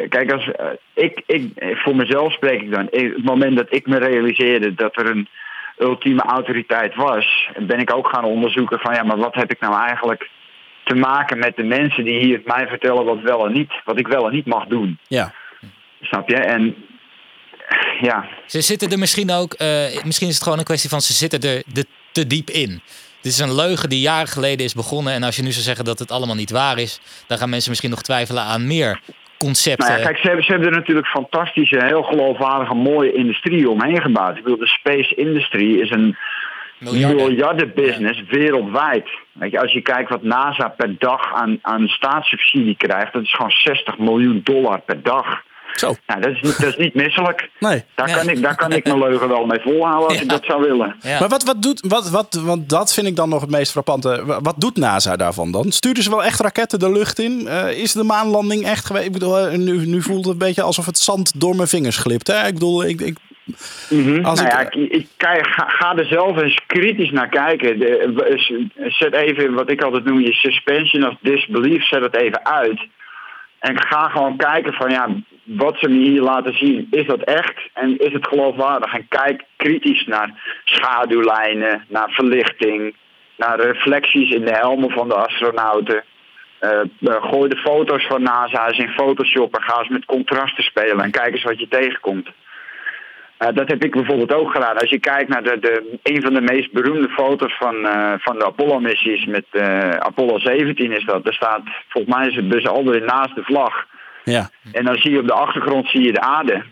kijk, als, eh, ik, ik, voor mezelf spreek ik dan. Ik- het moment dat ik me realiseerde dat er een ultieme autoriteit was, ben ik ook gaan onderzoeken van ja, maar wat heb ik nou eigenlijk te maken met de mensen die hier mij vertellen wat wel en niet, wat ik wel en niet mag doen. Ja. Snap je? En ja, Ze zitten er misschien ook, eh, misschien is het gewoon een kwestie van ze zitten er de, te diep in. Dit is een leugen die jaren geleden is begonnen. En als je nu zou zeggen dat het allemaal niet waar is, dan gaan mensen misschien nog twijfelen aan meer concepten. Nou ja, kijk, ze hebben, ze hebben er natuurlijk fantastische, heel geloofwaardige, mooie industrie omheen gebouwd. Ik bedoel, de space industry is een Miljarden. miljardenbusiness wereldwijd. Weet je, als je kijkt wat NASA per dag aan, aan staatssubsidie krijgt, dat is gewoon 60 miljoen dollar per dag. Zo. Nou, dat, is niet, dat is niet misselijk. Nee. Daar, kan ik, daar kan ik mijn leugen wel mee volhouden als Ja. ik dat zou willen. Ja. Maar wat, wat doet, wat, wat, want dat vind ik dan nog het meest frappante. Wa- Wat doet NASA daarvan dan? Sturen ze wel echt raketten de lucht in? Eh, is de maanlanding echt geweest? Ik bedoel, eh, nu, nu voelt het een beetje alsof het zand door mijn vingers glipt. Hè? Ik bedoel, ik, ik, Mhm. Als nou ik- ja, ik, ik kijk, ga, ga er zelf eens kritisch naar kijken. De, zet even wat ik altijd noem je suspension of disbelief, zet het even uit. En ga gewoon kijken van ja, wat ze me hier laten zien, is dat echt en is het geloofwaardig? En kijk kritisch naar schaduwlijnen, naar verlichting, naar reflecties in de helmen van de astronauten. Eh, eh, gooi de foto's van NASA eens in Photoshop en ga eens met contrasten spelen en kijk eens wat je tegenkomt. Uh, dat heb ik bijvoorbeeld ook gedaan. Als je kijkt naar de, de, een van de meest beroemde foto's van, van de Apollo-missies met Apollo 17 is dat. Er staat, volgens mij is het dus Aldrin naast de vlag. Ja. En dan zie je op de achtergrond zie je de aarde.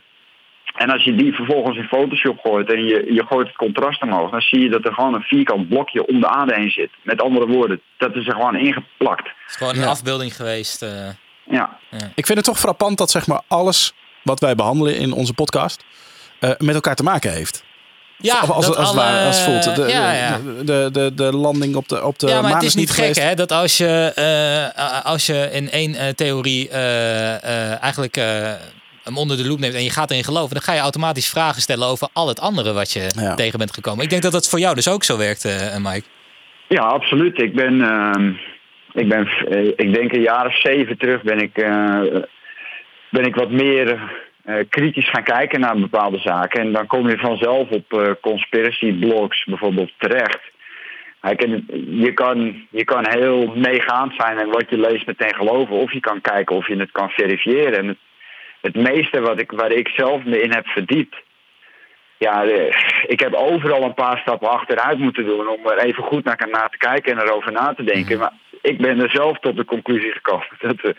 En als je die vervolgens in Photoshop gooit en je, je gooit het contrast omhoog, dan zie je dat er gewoon een vierkant blokje om de aarde heen zit. Met andere woorden, dat is er gewoon ingeplakt. Het is gewoon een Ja. afbeelding geweest. eh. Ja. Ik vind het toch frappant dat zeg maar alles wat wij behandelen in onze podcast eh, met elkaar te maken heeft. Ja, Of als, dat als, het alle- ware, als voelt. De, ja, ja. De, de, de, de landing op de, op de ja, maar het is niet gek geweest. hè, dat als je, eh, als je in één eh, theorie eh, eh, eigenlijk eh, hem onder de loep neemt en je gaat erin geloven, dan ga je automatisch vragen stellen over al het andere wat je Ja. tegen bent gekomen. Ik denk dat dat voor jou dus ook zo werkt, eh Mike. Ja, absoluut. Ik ben, ehm, ik ben, ik denk een jaar of zeven terug ben ik, eh, ben ik wat meer kritisch gaan kijken naar bepaalde zaken. En dan kom je vanzelf op eh, conspiracy blogs bijvoorbeeld terecht. Je kan, je kan heel meegaand zijn en wat je leest meteen geloven. Of je kan kijken of je het kan verifiëren. En het, het meeste wat ik, waar ik zelf me in heb verdiept, ja, eh, ik heb overal een paar stappen achteruit moeten doen om er even goed naar, naar te kijken en erover na te denken. Maar ik ben er zelf tot de conclusie gekomen <laughs> dat eh,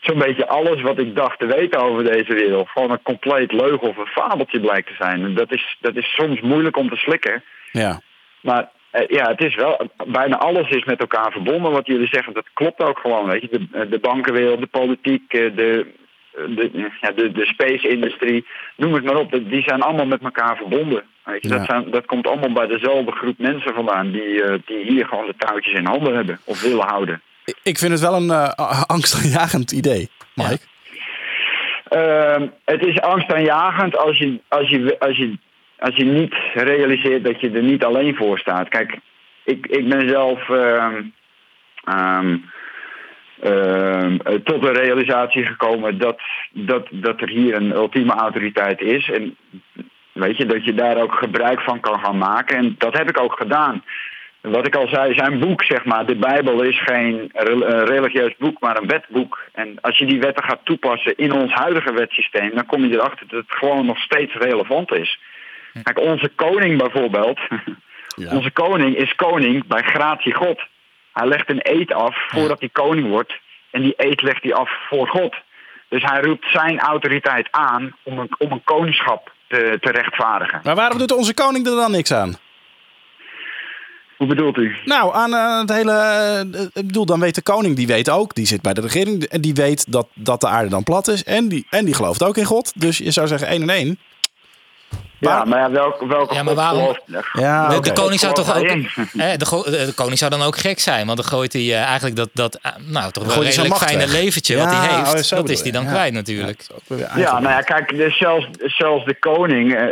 zo'n beetje alles wat ik dacht te weten over deze wereld gewoon een compleet leugen of een fabeltje blijkt te zijn. En Dat is, dat is soms moeilijk om te slikken. Ja. Maar eh, ja, het is wel, bijna alles is met elkaar verbonden. Wat jullie zeggen, dat klopt ook gewoon. Weet je. De, de bankenwereld, de politiek, eh, de, de, ja, de, de space-industrie, noem het maar op. Die zijn allemaal met elkaar verbonden. Weet je. Ja. Dat, zijn, dat komt allemaal bij dezelfde groep mensen vandaan die, eh, die hier gewoon de touwtjes in handen hebben of willen houden. Ik- vind het wel een eh, angstaanjagend idee, Mike. Ehm, het is angstaanjagend als je, als, je, als, je, als je niet realiseert dat je er niet alleen voor staat. Kijk, ik, ik ben zelf ehm, ehm, eh, tot de realisatie gekomen dat, dat, dat er hier een ultieme autoriteit is. En weet je, dat je daar ook gebruik van kan gaan maken. En dat heb ik ook gedaan. Wat ik al zei, zijn boek, zeg maar, de Bijbel is geen re- religieus boek, maar een wetboek. En als je die wetten gaat toepassen in ons huidige wetsysteem, dan kom je erachter dat het gewoon nog steeds relevant is. Kijk, onze koning bijvoorbeeld, <laughs> Ja. onze koning is koning bij gratie God. Hij legt een eed af voordat hij koning wordt en die eed legt hij af voor God. Dus hij roept zijn autoriteit aan om een, om een koningschap te, te rechtvaardigen. Maar waarom doet onze koning er dan niks aan? Hoe bedoelt u? Nou, aan eh, het hele. eh, ik bedoel, dan weet de koning, die weet ook, die zit bij de regering. En die weet dat, dat de aarde dan plat is. En die, en die gelooft ook in God. Dus je zou zeggen één en één. Ja, maar ja, welke, welke Ja, maar waarom- Ja, de, koning zou toch ook. <laughs> Hè, de, koning zou dan ook gek zijn, want dan gooit hij eh, eigenlijk dat, dat eh, nou, toch wel redelijk fijne leventje Ja, wat hij heeft. oh, zo dat is hij dan Ja. kwijt natuurlijk. Ja, nou ja, kijk, dus zelfs, zelfs de koning, eh,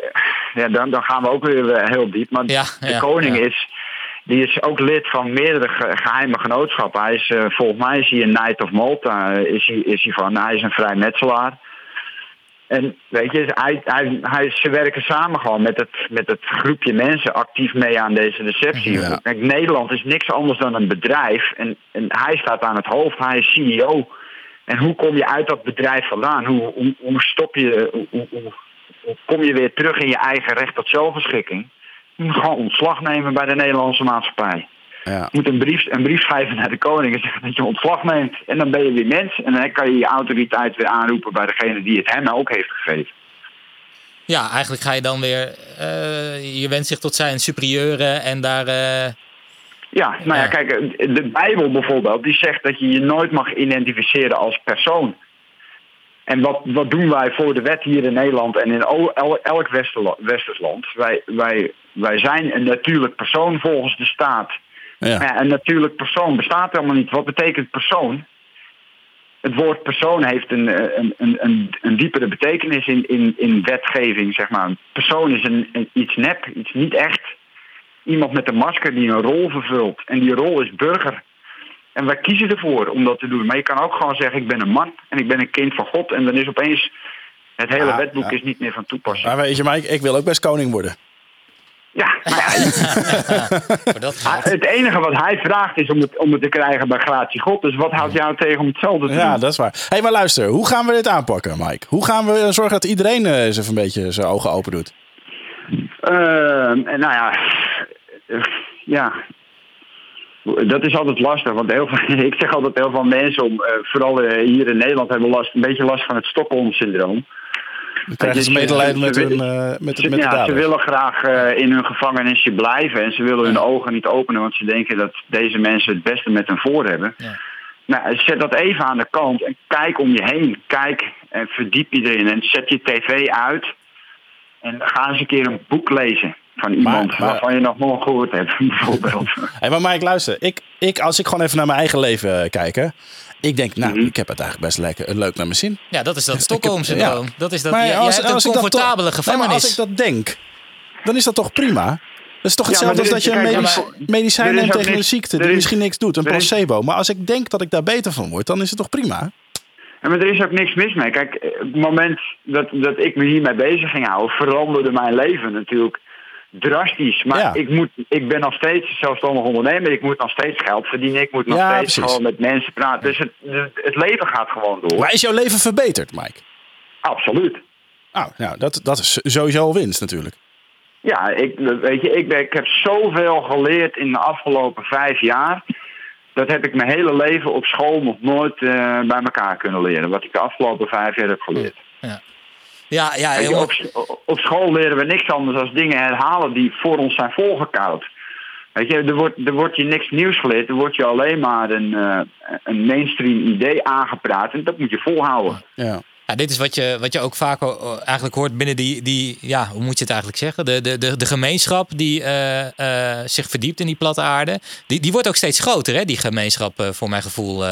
ja, dan, dan gaan we ook weer heel diep. Maar Ja, de ja, koning ja. is, Die is ook lid van meerdere ge- geheime genootschappen. Hij is, volgens mij is hij een Knight of Malta, is hij, is hij van. Hij is een vrijmetselaar. En weet je, hij, hij, hij, ze werken samen gewoon met het, met het groepje mensen actief mee aan deze receptie. Ja. Kijk, Nederland is niks anders dan een bedrijf. En, en hij staat aan het hoofd, hij is CEO. En hoe kom je uit dat bedrijf vandaan? Hoe, hoe, hoe stop je, hoe, hoe, kom je weer terug in je eigen recht tot zelfbeschikking? Gewoon ontslag nemen bij de Nederlandse maatschappij. Ja. Je moet een brief, een brief schrijven naar de koning en zeggen dat je ontslag neemt. En dan ben je weer mens. En dan kan je je autoriteit weer aanroepen bij degene die het hem ook heeft gegeven. Ja, eigenlijk ga je dan weer. eh, je wendt zich tot zijn superieuren en daar. eh, Ja, nou ja, Ja. kijk, de Bijbel bijvoorbeeld, die zegt dat je je nooit mag identificeren als persoon. En wat, wat doen wij voor de wet hier in Nederland en in elk westers land? Wij, wij, wij zijn een natuurlijk persoon volgens de staat. Ja. Maar ja, een natuurlijk persoon bestaat helemaal niet. Wat betekent persoon? Het woord persoon heeft een, eh, een, een, een, een diepere betekenis in, in, in wetgeving, zeg maar. Persoon is een, een- iets nep, iets niet echt. Iemand met een masker die een rol vervult. En die rol is burger. En wij kiezen ervoor om dat te doen. Maar je kan ook gewoon zeggen, ik ben een man en ik ben een kind van God. En dan is opeens het hele Ja, wetboek ja. is niet meer van toepassing. Maar weet je, Mike, ik wil ook best koning worden. Ja, maar ja. <laughs> Het enige wat hij vraagt is om het, om het te krijgen bij gratie God. Dus wat houdt jou tegen om hetzelfde te Ja, doen? dat is waar. Hé, hey, maar luister, hoe gaan we dit aanpakken, Mike? Hoe gaan we zorgen dat iedereen eh, eens even een beetje zijn ogen open doet? Ehm, en nou ja, eh, ja. Dat is altijd lastig, want heel veel, <laughs> ik zeg altijd heel veel mensen, om, eh, vooral hier in Nederland, hebben last, een beetje last van het Stockholm-syndroom. Dan krijgen ze Ze- medelijden ze- met, hun, eh, met, Ze, met ja, ze willen graag eh, in hun gevangenisje blijven en ze willen hun ogen niet openen, want ze denken dat deze mensen het beste met hen voor hebben. Ja. Nou, zet dat even aan de kant en kijk om je heen. Kijk en verdiep je erin en zet je tv uit en ga eens een keer een boek lezen van iemand maar- waarvan je nog nooit gehoord hebt, <laughs> bijvoorbeeld. Hé, maar Mike, luister. Ik, ik, als ik gewoon even naar mijn eigen leven eh, kijk, hè. Ik denk, nou, Mhm. ik heb het eigenlijk best lekker, leuk naar mijn zin. Ja, dat is dat Stockholm-syndroom. Ja. Dat is dat. Maar je, je als- een als ik dat comfortabele toch- Nee, maar gevangenis. als ik dat denk, dan is dat toch prima? Dat is toch hetzelfde als dat je een medicijn neemt tegen een ziekte die is- misschien niks doet, een is- placebo. Maar als ik denk dat ik daar beter van word, dan is het toch prima? Ja, maar er is ook niks mis mee. Kijk, op het moment dat, dat ik me hiermee bezig ging houden, veranderde mijn leven natuurlijk drastisch. Maar Ja. ik, moet, ik ben nog steeds zelfstandig ondernemer. Ik moet nog steeds geld verdienen. Ik moet nog Ja, steeds precies. gewoon met mensen praten. Dus het, het leven gaat gewoon door. Maar is jouw leven verbeterd, Mike? Absoluut. Nou, nou dat, dat is sowieso al winst natuurlijk. Ja, ik, weet je, ik, ben, ik heb zoveel geleerd in de afgelopen vijf jaar. Dat heb ik mijn hele leven op school nog nooit eh, bij elkaar kunnen leren. Wat ik de afgelopen vijf jaar heb geleerd. Ja, ja, op, op school leren we niks anders dan dingen herhalen die voor ons zijn volgekoud. Weet je, er wordt, er wordt je niks nieuws geleerd. Er wordt je alleen maar een, eh, een mainstream idee aangepraat. En dat moet je volhouden. Ja. Ja, dit is wat je, wat je ook vaak eh, eigenlijk hoort binnen die, die, ja, hoe moet je het eigenlijk zeggen? De, de, de, de gemeenschap die eh, eh, zich verdiept in die platte aarde. Die, die wordt ook steeds groter, hè, die gemeenschap, eh, voor mijn gevoel,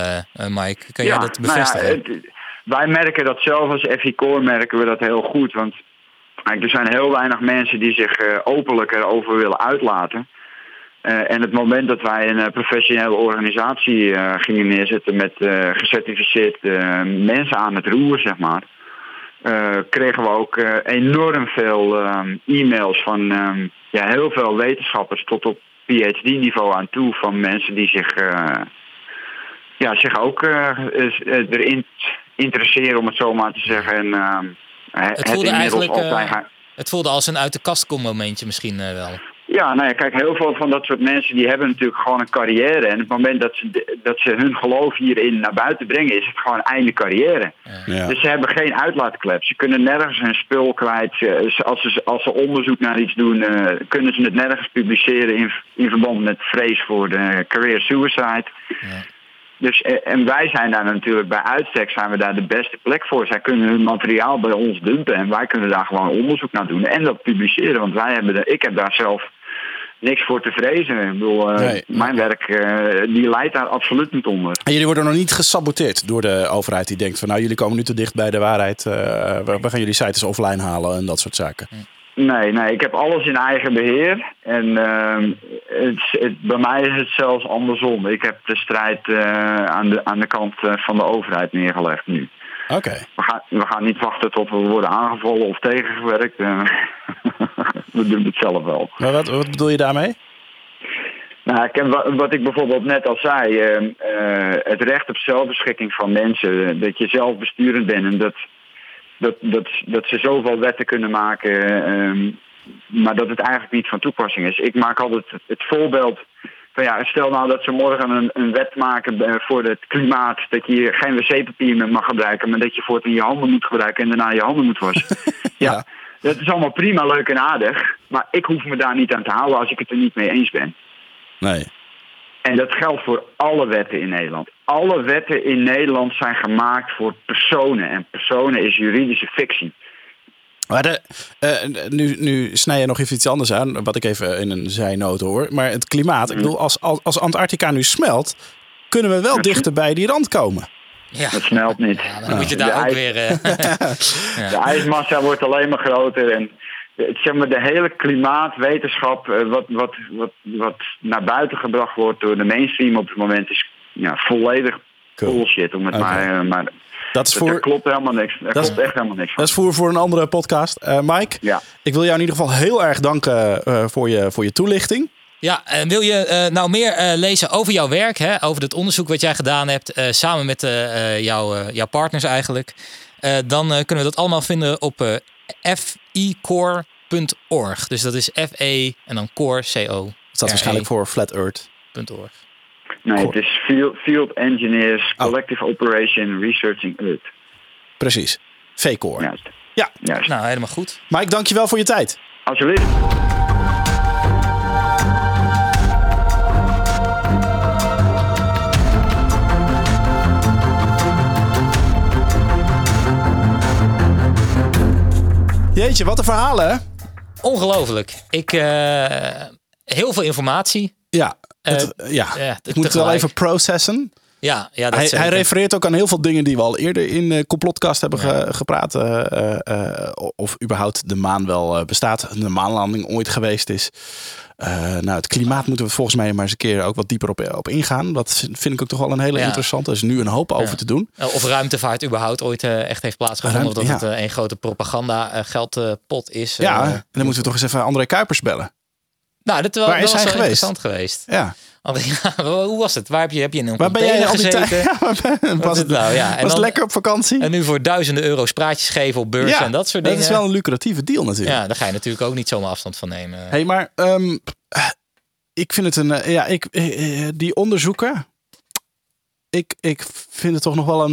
Mike. Kan jij dat nou ja, bevestigen? het- wij merken dat zelf als FI-Core merken we dat heel goed. Want er zijn heel weinig mensen die zich eh, openlijk erover willen uitlaten. Eh, en het moment dat wij een eh, professionele organisatie gingen neerzetten met gecertificeerd eh, mensen aan het roer, zeg maar, kregen we ook enorm veel e-mails van eh, ja, heel veel wetenschappers tot op PhD-niveau aan toe van mensen die zich, ja, zich ook erin interesseren, om het zo maar te zeggen. En, eh, het, voelde inmiddels eigenlijk, eh, altijd Het voelde als een uit de kast kom momentje misschien eh, wel. Ja, nou ja, kijk, heel veel van dat soort mensen die hebben natuurlijk gewoon een carrière. En op het moment dat ze, de- dat ze hun geloof hierin naar buiten brengen, is het gewoon einde carrière. Ja. Dus ze hebben geen uitlaatklep. Ze kunnen nergens hun spul kwijt. Als ze, als ze onderzoek naar iets doen, eh, kunnen ze het nergens publiceren in, in verband met vrees voor de career suicide. Ja. Dus, eh, en wij zijn daar natuurlijk bij uitstek zijn we daar de beste plek voor. Zij kunnen hun materiaal bij ons dumpen en wij kunnen daar gewoon onderzoek naar doen en dat publiceren. Want wij hebben de, ik heb daar zelf niks voor te vrezen. Ik bedoel, eh, Nee. mijn werk eh, die leidt daar absoluut niet onder. En jullie worden nog niet gesaboteerd door de overheid die denkt van nou jullie komen nu te dicht bij de waarheid. eh, we, we gaan jullie sites offline halen en dat soort zaken. Nee, nee, ik heb alles in eigen beheer. En ehm, het, het- bij mij is het zelfs andersom. Ik heb de strijd eh, aan, de, aan de kant eh, van de overheid neergelegd nu. Oké. We gaan, we gaan niet wachten tot we worden aangevallen of tegengewerkt. Eh, <laughs> we doen het zelf wel. Maar wat, wat bedoel je daarmee? Nou, ik heb, wa- wat ik bijvoorbeeld net al zei, eh, eh, het recht op zelfbeschikking van mensen, dat je zelf besturend bent en dat, dat, dat, dat ze zoveel wetten kunnen maken, eh, maar dat het eigenlijk niet van toepassing is. Ik maak altijd het, voorbeeld van ja, stel nou dat ze morgen een, een wet maken eh, voor het klimaat, dat je geen wc-papier meer mag gebruiken, maar dat je voortaan je handen moet gebruiken en daarna je handen moet wassen. <laughs> ja. Ja. Dat is allemaal prima, leuk en aardig. Maar ik hoef me daar niet aan te houden als ik het er niet mee eens ben. Nee. En dat geldt voor alle wetten in Nederland. Alle wetten in Nederland zijn gemaakt voor personen. En personen is juridische fictie. Maar de, eh, nu, nu snij je nog even iets anders aan, wat ik even in een zijnoot hoor. Maar het klimaat, ik bedoel, als, als, als Antarctica nu smelt, kunnen we wel dichter bij die rand komen. Ja. Dat smelt niet. Ja, dan moet je De daar ook ijs- weer... eh, <laughs> <laughs> De ijsmassa wordt alleen maar groter. En het, zeg maar, de hele klimaatwetenschap, eh, wat, wat, wat, wat naar buiten gebracht wordt door de mainstream op het moment, is ja, volledig Cool. bullshit. Om het maar, eh, maar Dat is voor, klopt helemaal niks. Er Dat is- klopt echt helemaal niks van. dat is voor, voor een andere podcast. Eh, Mike, Ja. ik wil jou in ieder geval heel erg danken eh, voor, je, voor je toelichting. Ja, en wil je eh, nou meer eh, lezen over jouw werk, hè, over het onderzoek wat jij gedaan hebt, eh, samen met jouw, eh, jouw partners eigenlijk, eh, dan eh, kunnen we dat allemaal vinden op eh ficore.org. Dus dat is F-E en dan core, C-O. Dat staat waarschijnlijk voor Flat Earth. Nee, het is Field, field Engineers Oh. Collective Operation Researching Earth. Precies. V-Core. Juist. Ja. Juist. Nou, helemaal goed. Mike, dankjewel voor je tijd. Alsjeblieft. Jeetje, wat een verhalen hè? Ongelooflijk. Ik, eh, heel veel informatie. Ja, het, Eh, ja. ja, ik moet het wel even processen. Ja, ja dat Hij, hij refereert ook aan heel veel dingen die we al eerder in de complotcast hebben ge- gepraat. eh, eh, eh, of überhaupt de maan wel eh, bestaat. De maanlanding ooit geweest is. Eh, nou, het klimaat moeten we volgens mij maar eens een keer ook wat dieper op, op ingaan. Dat vind ik ook toch wel een hele Ja. interessante. Er is nu een hoop over te doen. Eh, Of ruimtevaart überhaupt ooit eh, echt heeft plaatsgevonden. Ruimte- of dat het eh, een grote propaganda eh, geldpot is. Ja, Eh, en dan moeten we toch eens even André Kuipers bellen. Nou, dat, wel, Waar is was hij wel geweest? interessant geweest. Ja. Ja, <laughs> hoe was het? Waar heb je, heb je in een Waar ben jij gezeten? Ja, <laughs> waar ben- Wat was het, nou? Ja, en was dan- lekker op vakantie? En nu voor duizenden euro's praatjes geven op beurzen en dat soort dingen. Dat is wel een lucratieve deal natuurlijk. Ja, daar ga je natuurlijk ook niet zomaar afstand van nemen. hey, maar ehm, ik vind het een. eh, Ja, ik, eh, eh, die onderzoeken. Ik, ik vind het toch nog wel een.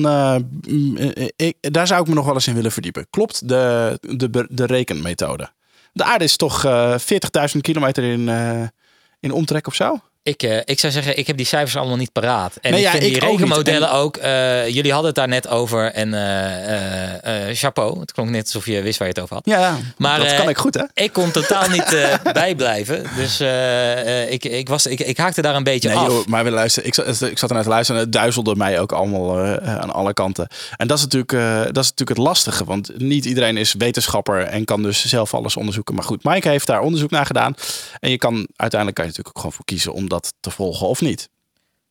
mm, ik, daar zou ik me nog wel eens in willen verdiepen. Klopt de, de, de rekenmethode? De aarde is toch eh 40.000 kilometer in, eh, in omtrek of zo? Ik, eh, ik zou zeggen, ik heb die cijfers allemaal niet paraat. En Nee, ik ja, vind ik die ook niet. rekenmodellen En- ook. eh, jullie hadden het daar net over. En eh, chapeau. Het klonk net alsof je wist waar je het over had. Ja. Maar, dat kan ik goed, hè? Ik kon totaal niet <laughs> bijblijven. Dus ik, ik, was, ik, ik haakte daar een beetje Nee, af. joh, maar we luisteren. Ik, zat- ik zat ernaar te luisteren en het duizelde mij ook allemaal aan alle kanten. En dat is, natuurlijk, dat is natuurlijk het lastige, want niet iedereen is wetenschapper en kan dus zelf alles onderzoeken. Maar goed, Mike heeft daar onderzoek naar gedaan. En je kan uiteindelijk kan je natuurlijk ook gewoon voor kiezen om dat te volgen of niet.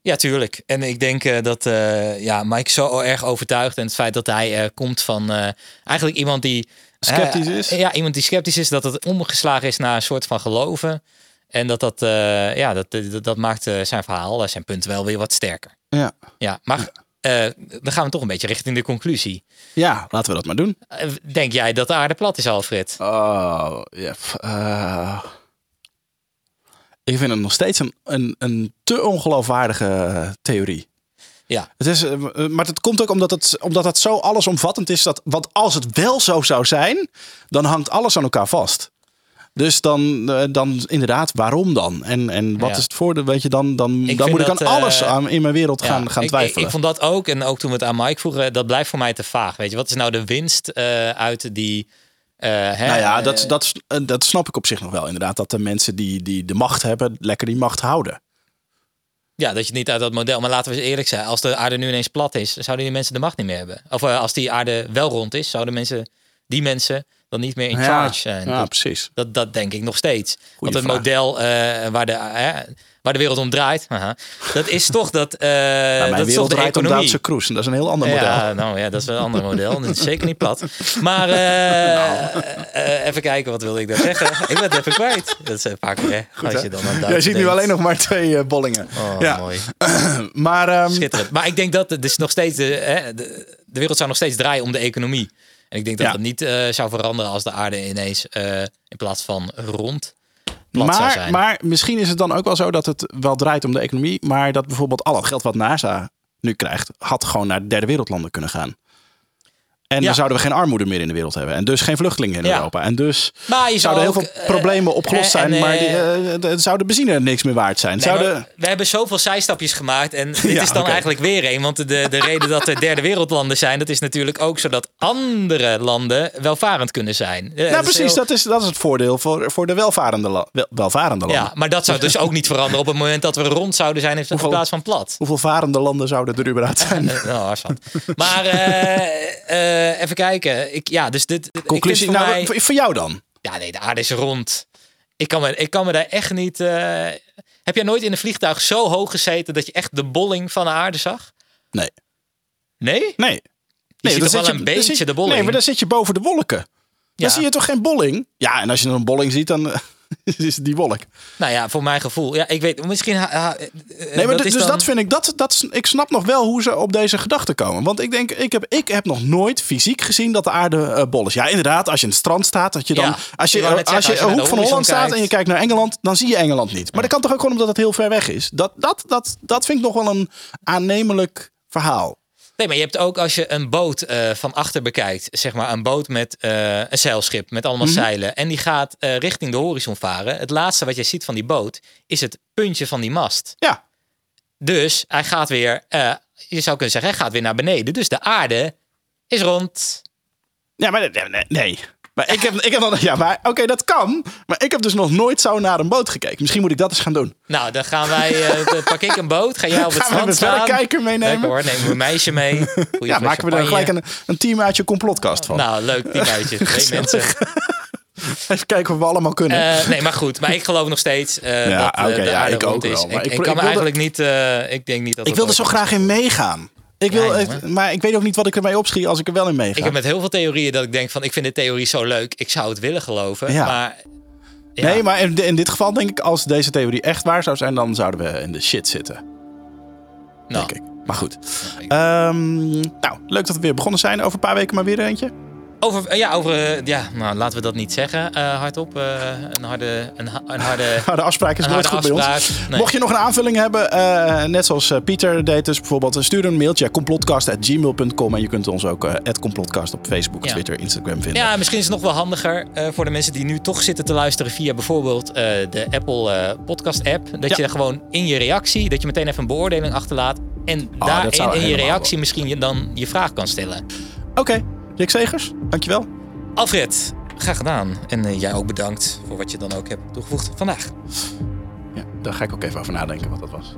Ja, tuurlijk. En ik denk eh, dat eh, ja, Mike zo erg overtuigd. En het feit dat hij eh, komt van eigenlijk iemand die... Sceptisch is? ja, iemand die sceptisch is. Dat het omgeslagen is naar een soort van geloven. En dat dat, ja, dat, dat, dat maakt zijn verhaal, zijn punt wel weer wat sterker. Ja. Ja, maar dan gaan we toch een beetje richting de conclusie. ja, laten we dat maar doen. Denk jij dat de aarde plat is, Alfred? Oh, ja. Ik vind het nog steeds een, een, een te ongeloofwaardige eh, theorie. Ja. Het is, eh, maar het komt ook omdat het, omdat het zo allesomvattend is. Dat, want als het wel zo zou zijn, dan hangt alles aan elkaar vast. Dus dan, eh, dan inderdaad, waarom dan? En, en wat Ja. is het voordeel? Weet je, dan, dan, Ik dan moet ik aan alles aan, in mijn wereld gaan, Ja, gaan twijfelen. Ik, ik vond dat ook. En ook toen we het aan Mike vroegen, dat blijft voor mij te vaag. Weet je, wat is nou de winst uit die. Eh, hè, nou ja, eh, dat, dat, eh, dat snap ik op zich nog wel. Inderdaad, dat de mensen die, die de macht hebben, lekker die macht houden. Ja, dat je niet uit dat model. Maar laten we eens eerlijk zijn. Als de aarde nu ineens plat is, zouden die mensen de macht niet meer hebben. Of als die aarde wel rond is, zouden mensen, die mensen dan niet meer in Ja, charge zijn. Ja, Dat- precies. Dat, dat denk ik nog steeds. Want het vraag. model eh, waar, de, eh, waar de wereld om draait, <laughs> dat is toch dat. eh Nou, dat mijn is toch wereld de draait om economie. Duitse cruise. En dat is een heel ander model. Ja, nou ja, dat is wel een ander model. <laughs> Dat is zeker niet plat. Maar eh, even kijken, wat wilde ik daar zeggen? <laughs> Ik ben het even kwijt. Dat is vaak hè, als hè? je dan aan Jij ziet nu alleen nog maar twee bollingen. Oh, ja. mooi. <clears throat> Maar ehm, Schitterend. Maar ik denk dat het dus nog steeds de wereld zou nog steeds draaien om de economie. En ik denk dat Ja. het niet eh, zou veranderen als de aarde ineens eh, in plaats van rond plat zou maar, zijn. maar misschien is het dan ook wel zo dat het wel draait om de economie. Maar dat bijvoorbeeld al het geld wat NASA nu krijgt, had gewoon naar derde wereldlanden kunnen gaan. En Ja. dan zouden we geen armoede meer in de wereld hebben. En dus geen vluchtelingen in Ja. Europa. En dus Maar je zouden zou heel ook, veel eh, problemen opgelost zijn. en, maar die, eh, eh, eh, zou de benzine niks meer waard zijn. Nee, zouden, we hebben zoveel zijstapjes gemaakt. En <laughs> dit Ja, is dan eigenlijk weer een. Want de, de reden dat er derde wereldlanden zijn, dat is natuurlijk ook zodat andere landen welvarend kunnen zijn. Ja, nou, dat precies. heel- Dat, is, dat is het voordeel voor, voor de welvarende, la- wel, welvarende landen. Ja, maar dat zou dus <laughs> ook niet veranderen op het moment dat we rond zouden zijn in Hoeveel- plaats van plat. Hoeveel varende landen zouden er überhaupt <laughs> zijn? Nou. Maar eh, eh, even kijken. Ik, ja, dus dit, Conclusie, voor nou, mij- voor, voor jou dan? Ja, nee, de aarde is rond. Ik kan me, ik kan me daar echt niet... eh, Heb jij nooit in een vliegtuig zo hoog gezeten dat je echt de bolling van de aarde zag? Nee. Nee? Nee. Je nee ziet dan wel een beetje de bolling? Nee, maar dan zit je boven de wolken. Ja. Dan zie je toch geen bolling? Ja, en als je een bolling ziet, dan <laughs> is die wolk. Nou ja, voor mijn gevoel. Ja, ik weet, misschien... eh, Nee, maar dat dus dan- dat vind ik, dat, dat, ik snap nog wel hoe ze op deze gedachte komen. Want ik denk, ik heb, ik heb nog nooit fysiek gezien dat de aarde eh, bol is. Ja, inderdaad, als je in het strand staat, dat je dan, Ja, als je, als je, als je hoek van Holland staat en je kijkt naar Engeland, dan zie je Engeland niet. Maar dat kan toch ook gewoon omdat het heel ver weg is. Dat, dat, dat, dat vind ik nog wel een aannemelijk verhaal. Nee, maar je hebt ook als je een boot eh, van achter bekijkt, zeg maar een boot met eh, een zeilschip met allemaal Mhm. zeilen en die gaat eh, richting de horizon varen. Het laatste wat je ziet van die boot is het puntje van die mast. Ja, Dus hij gaat weer, je zou kunnen zeggen, hij gaat weer naar beneden. Dus de aarde is rond. ja maar nee. Maar ik heb, ik heb dan, ja, maar oké, dat kan. Maar ik heb dus nog nooit zo naar een boot gekeken. Misschien moet ik dat eens gaan doen. Nou, dan gaan wij, <laughs> dan pak ik een boot, ga jij op het Gaan we strand een staan. verrekijker meenemen? Lekker hoor, neem een meisje mee. <laughs> Goeie Ja, maken we er gelijk een, een team uit je complotkast van. Nou, leuk, uitje. Twee mensen. <laughs> Even kijken of we allemaal kunnen. Eh, nee, maar goed. Maar ik geloof nog steeds eh, Ja, dat de ja, aarde ik ook is. wel, ik, ik ik pro- kan ik wilde- eigenlijk niet... ik denk niet dat ik dat wil er ooit zo graag in meegaan. Ik wil, Ja, het- jongen. maar ik weet ook niet wat ik ermee opschiet als ik er wel in meega. Ik heb met heel veel theorieën dat ik denk van... Ik vind de theorie zo leuk. Ik zou het willen geloven. Ja. Maar... ja. Nee, maar in, in dit geval denk ik, als deze theorie echt waar zou zijn, dan zouden we in de shit zitten. Nou, Denk ik. Maar goed. Ehm, nou, leuk dat we weer begonnen zijn. Over een paar weken maar weer eentje. Over, eh, ja, over, eh, ja, nou laten we dat niet zeggen eh, hardop. een harde, een, een harde, <laughs> Nou, de afspraak is nooit harde goed bij ons. Nee. Mocht je nog een aanvulling hebben, net zoals Pieter deed dus bijvoorbeeld, stuur een mailtje complotcast.gmail.com en je kunt ons ook at complotcast op Facebook, Ja. Twitter, Instagram vinden. Ja, misschien is het nog wel handiger voor de mensen die nu toch zitten te luisteren via bijvoorbeeld de Apple podcast app. Dat Ja. je gewoon in je reactie, dat je meteen even een beoordeling achterlaat. En Oh, daarin dat zou in je reactie misschien je dan je vraag kan stellen. Oké, Rick Segers, dankjewel. Alfred, graag gedaan. En eh, jij ook bedankt voor wat je dan ook hebt toegevoegd vandaag. Ja, daar ga ik ook even over nadenken wat dat was.